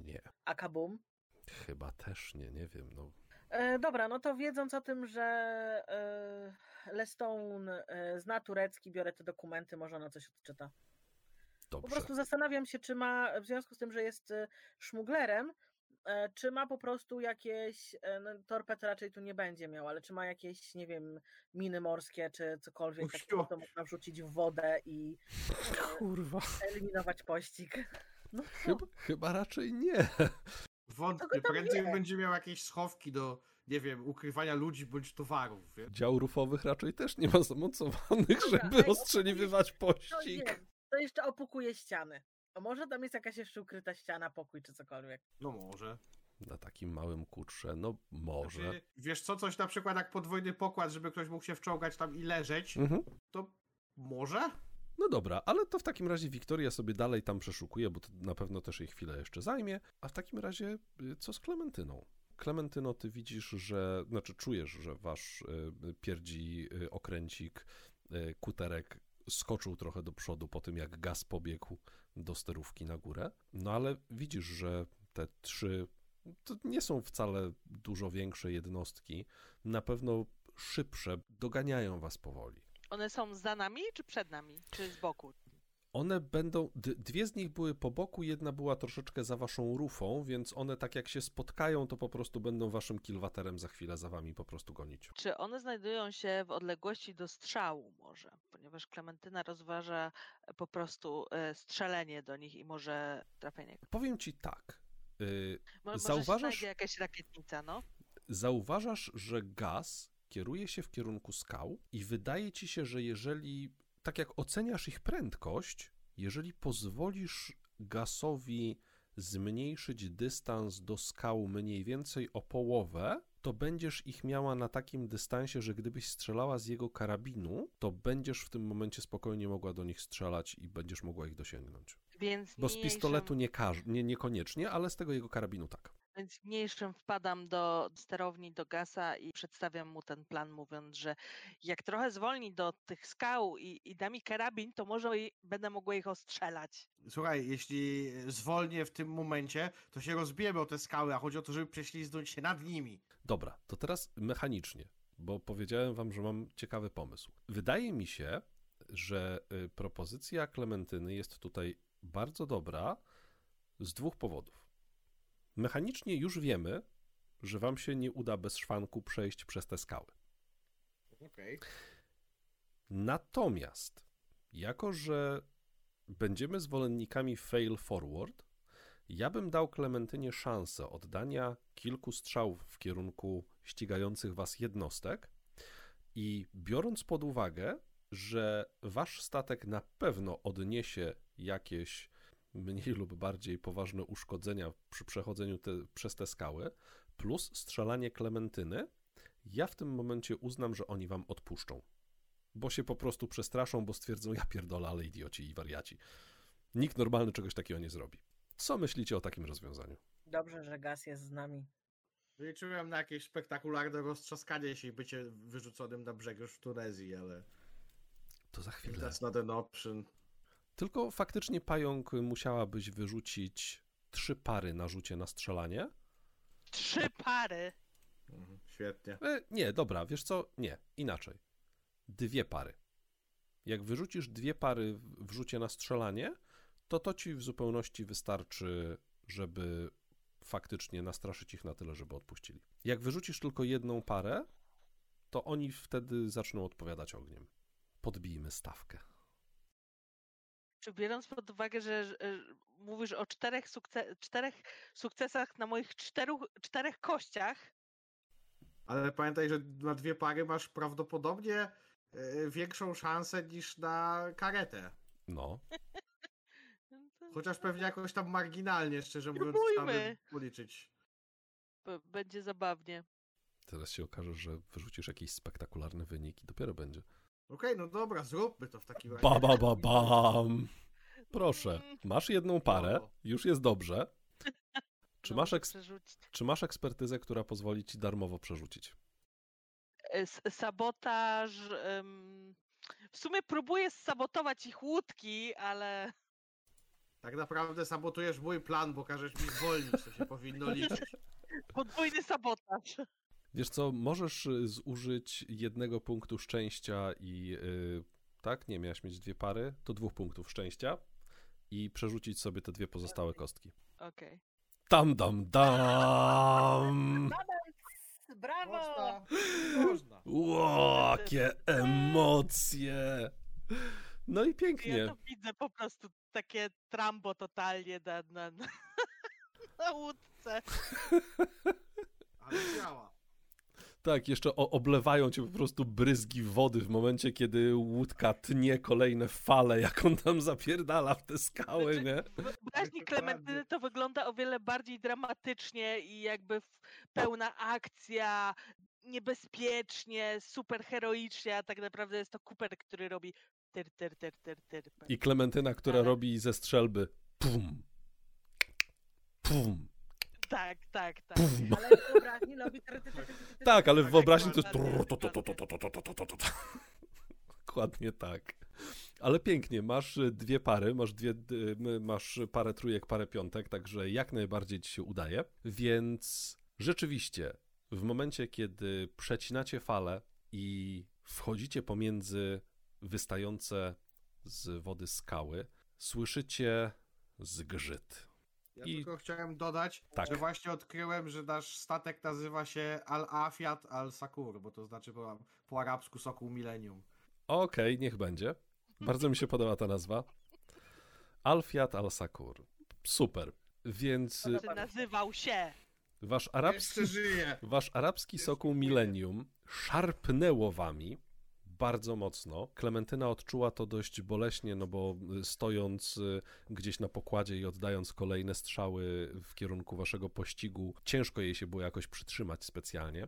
Nie. A kabum? Chyba też nie, nie wiem. No, E, dobra, no to wiedząc o tym, że e, Lestone e, zna turecki, biorę te dokumenty, może ona coś odczyta. Po dobrze. prostu zastanawiam się, czy ma, w związku z tym, że jest e, szmuglerem, e, czy ma po prostu jakieś, e, no, torped raczej tu nie będzie miał, ale czy ma jakieś, nie wiem, miny morskie, czy cokolwiek takiego, co można wrzucić w wodę i Kurwa. eliminować pościg. No, co? Chyba, chyba raczej nie. Wątpię, prędzej wie? będzie miał jakieś schowki do, nie wiem, ukrywania ludzi bądź towarów, wie? Dział rufowych raczej też nie ma zamocowanych, Dobra, żeby To pościg. To jeszcze opukuje ściany. A może tam jest jakaś jeszcze ukryta ściana, pokój czy cokolwiek. No może. Na takim małym kutrze, no może. Znaczy, wiesz co, coś na przykład jak podwójny pokład, żeby ktoś mógł się wczołgać tam i leżeć, Mhm. to może? No dobra, ale to w takim razie Wiktoria sobie dalej tam przeszukuje, bo to na pewno też jej chwilę jeszcze zajmie. A w takim razie y, co z Klementyną? Klementyno, ty widzisz, że, znaczy czujesz, że wasz y, pierdzi y, okręcik, y, kuterek skoczył trochę do przodu po tym, jak gaz pobiegł do sterówki na górę. No ale widzisz, że te trzy to nie są wcale dużo większe jednostki. Na pewno szybsze doganiają was powoli. One są za nami, czy przed nami, czy z boku? One będą, dwie z nich były po boku, jedna była troszeczkę za waszą rufą, więc one tak jak się spotkają, to po prostu będą waszym kilwaterem za chwilę za wami po prostu gonić. Czy one znajdują się w odległości do strzału może? Ponieważ Klementyna rozważa e, po prostu e, strzelenie do nich i może trafienie. Powiem ci tak. y, Mo- Może Zauważasz- się jakaś rakietnica, no? zauważasz, że gaz kieruje się w kierunku skał i wydaje ci się, że jeżeli, tak jak oceniasz ich prędkość, jeżeli pozwolisz gasowi zmniejszyć dystans do skał mniej więcej o połowę, to będziesz ich miała na takim dystansie, że gdybyś strzelała z jego karabinu, to będziesz w tym momencie spokojnie mogła do nich strzelać i będziesz mogła ich dosięgnąć. Więc Bo z pistoletu nie, każ- nie niekoniecznie, ale z tego jego karabinu tak. Więc mniejszym wpadam do sterowni, do gasa i przedstawiam mu ten plan, mówiąc, że jak trochę zwolni do tych skał i, i da mi karabin, to może i będę mogła ich ostrzelać. Słuchaj, jeśli zwolnię w tym momencie, to się rozbijemy o te skały, a chodzi o to, żeby prześliznąć się nad nimi. Dobra, to teraz mechanicznie, bo powiedziałem wam, że mam ciekawy pomysł. Wydaje mi się, że y, propozycja Klementyny jest tutaj bardzo dobra z dwóch powodów. Mechanicznie już wiemy, że wam się nie uda bez szwanku przejść przez te skały. Okej. Natomiast, jako że będziemy zwolennikami fail forward, ja bym dał Klementynie szansę oddania kilku strzałów w kierunku ścigających was jednostek i biorąc pod uwagę, że wasz statek na pewno odniesie jakieś mniej lub bardziej poważne uszkodzenia przy przechodzeniu te, przez te skały, plus strzelanie Klementyny, ja w tym momencie uznam, że oni wam odpuszczą bo się po prostu przestraszą, bo stwierdzą, ja pierdolę, ale idioci i wariaci. Nikt normalny czegoś takiego nie zrobi. Co myślicie o takim rozwiązaniu? Dobrze, że gaz jest z nami. Liczyłem na jakieś spektakularne roztrzaskanie się i bycie wyrzuconym na brzeg już w Tunezji, ale To za chwilę. that's not an option. Tylko faktycznie pająk musiałabyś wyrzucić trzy pary na rzucie na strzelanie. Trzy pary. Mhm, świetnie. E, nie, dobra, wiesz co? Nie, inaczej. Dwie pary. Jak wyrzucisz dwie pary w- w rzucie na strzelanie, to to ci w zupełności wystarczy, żeby faktycznie nastraszyć ich na tyle, żeby odpuścili. Jak wyrzucisz tylko jedną parę, to oni wtedy zaczną odpowiadać ogniem. Podbijmy stawkę. Czy biorąc pod uwagę, że, że mówisz o czterech, sukce- czterech sukcesach na moich czteru, czterech kościach, Ale pamiętaj, że na dwie pary masz prawdopodobnie e, większą szansę niż na karetę. No, no Chociaż pewnie jakoś tam marginalnie, szczerze mówiąc, trzeba policzyć. b- będzie zabawnie. teraz się okaże, że wyrzucisz jakiś spektakularny wynik i dopiero będzie. Okej, no dobra, zróbmy to w takim razie. Ba, ba, ba, bam! Proszę, Mm, masz jedną parę, No. już jest dobrze. Czy masz, eks- czy masz ekspertyzę, która pozwoli ci darmowo przerzucić? E, Sabotaż. W sumie próbuję sabotować ich łódki, ale Tak naprawdę sabotujesz mój plan, bo każesz mi zwolnić, to się powinno liczyć. Podwójny sabotaż. Wiesz co, możesz y, zużyć jednego punktu szczęścia i y, tak, nie, miałeś mieć dwie pary, to dwóch punktów szczęścia i przerzucić sobie te dwie pozostałe kostki. Okej. Tam, dam, dam! Brawo! Można. Można. Jakie emocje! No i pięknie. Ja to widzę po prostu takie trambo totalnie na, na, na, na łódce. Ale działa. Tak, jeszcze oblewają cię po prostu bryzgi wody w momencie, kiedy łódka tnie kolejne fale, jak on tam zapierdala w te skały, Znaczy, nie? Wyobraźni. Klementyny to wygląda o wiele bardziej dramatycznie i jakby pełna akcja, niebezpiecznie, super heroicznie, a tak naprawdę jest to Cooper, który robi tyr, tyr, tyr, tyr, tyr. I Klementyna, która Ale- robi ze strzelby pum, pum, Tak, tak, tak. Ale w wyobraźni robi... Tak, ale w Tak, wyobraźni to jest... dokładnie, tak. Ale pięknie, masz y, dwie pary, masz, dwie, y, masz parę trójek, parę piątek, także jak najbardziej ci się udaje. Więc rzeczywiście, w momencie, kiedy przecinacie fale i wchodzicie pomiędzy wystające z wody skały, słyszycie zgrzyt. Ja I- tylko chciałem dodać, Tak. że właśnie odkryłem, że nasz statek nazywa się Al-Afiat Al-Sakur, bo to znaczy po, po arabsku sokół milenium. Okej, niech będzie. Bardzo mi się podoba ta nazwa. Alfiat al-Sakur. Super. Więc y, Czy nazywał się? wasz arabski, wasz arabski sokół Millennium szarpnęło wami bardzo mocno. Klementyna odczuła to dość boleśnie, no bo y, stojąc y, gdzieś na pokładzie i oddając kolejne strzały w kierunku waszego pościgu, ciężko jej się było jakoś przytrzymać specjalnie.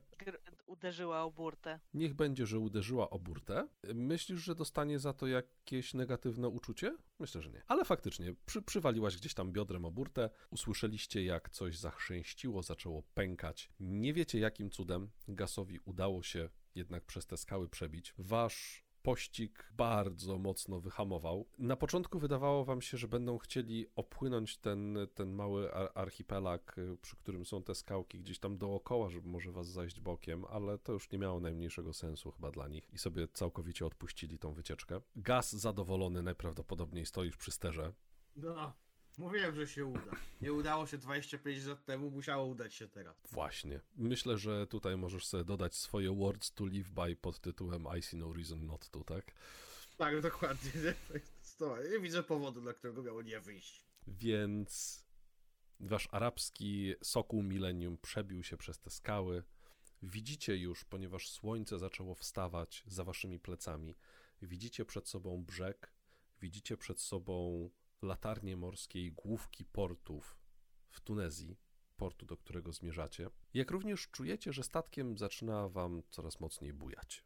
Uderzyła o burtę. Niech będzie, że uderzyła o burtę. Myślisz, że dostanie za to jakieś negatywne uczucie? Myślę, że nie. Ale faktycznie, przy, przywaliłaś gdzieś tam biodrem o burtę, usłyszeliście jak coś zachrzęściło, zaczęło pękać. Nie wiecie jakim cudem Gasowi udało się jednak przez te skały przebić. Wasz pościg bardzo mocno wyhamował. Na początku wydawało wam się, że będą chcieli opłynąć ten, ten mały ar- archipelag, y, przy którym są te skałki gdzieś tam dookoła, żeby może was zajść bokiem, ale to już nie miało najmniejszego sensu chyba dla nich i sobie całkowicie odpuścili tą wycieczkę. Gaz zadowolony najprawdopodobniej stoisz przy sterze. No, mówiłem, że się uda. Nie udało się 25 lat temu, musiało udać się teraz. Właśnie. Myślę, że tutaj możesz sobie dodać swoje words to live by pod tytułem I see no reason not to, tak? Tak, dokładnie. Nie, widzę powodu, dla którego miało nie wyjść. Więc wasz arabski sokół milenium przebił się przez te skały. Widzicie już, ponieważ słońce zaczęło wstawać za waszymi plecami, widzicie przed sobą brzeg, widzicie przed sobą latarnie morskie i główki portów w Tunezji, portu, do którego zmierzacie. Jak również czujecie, że statkiem zaczyna wam coraz mocniej bujać.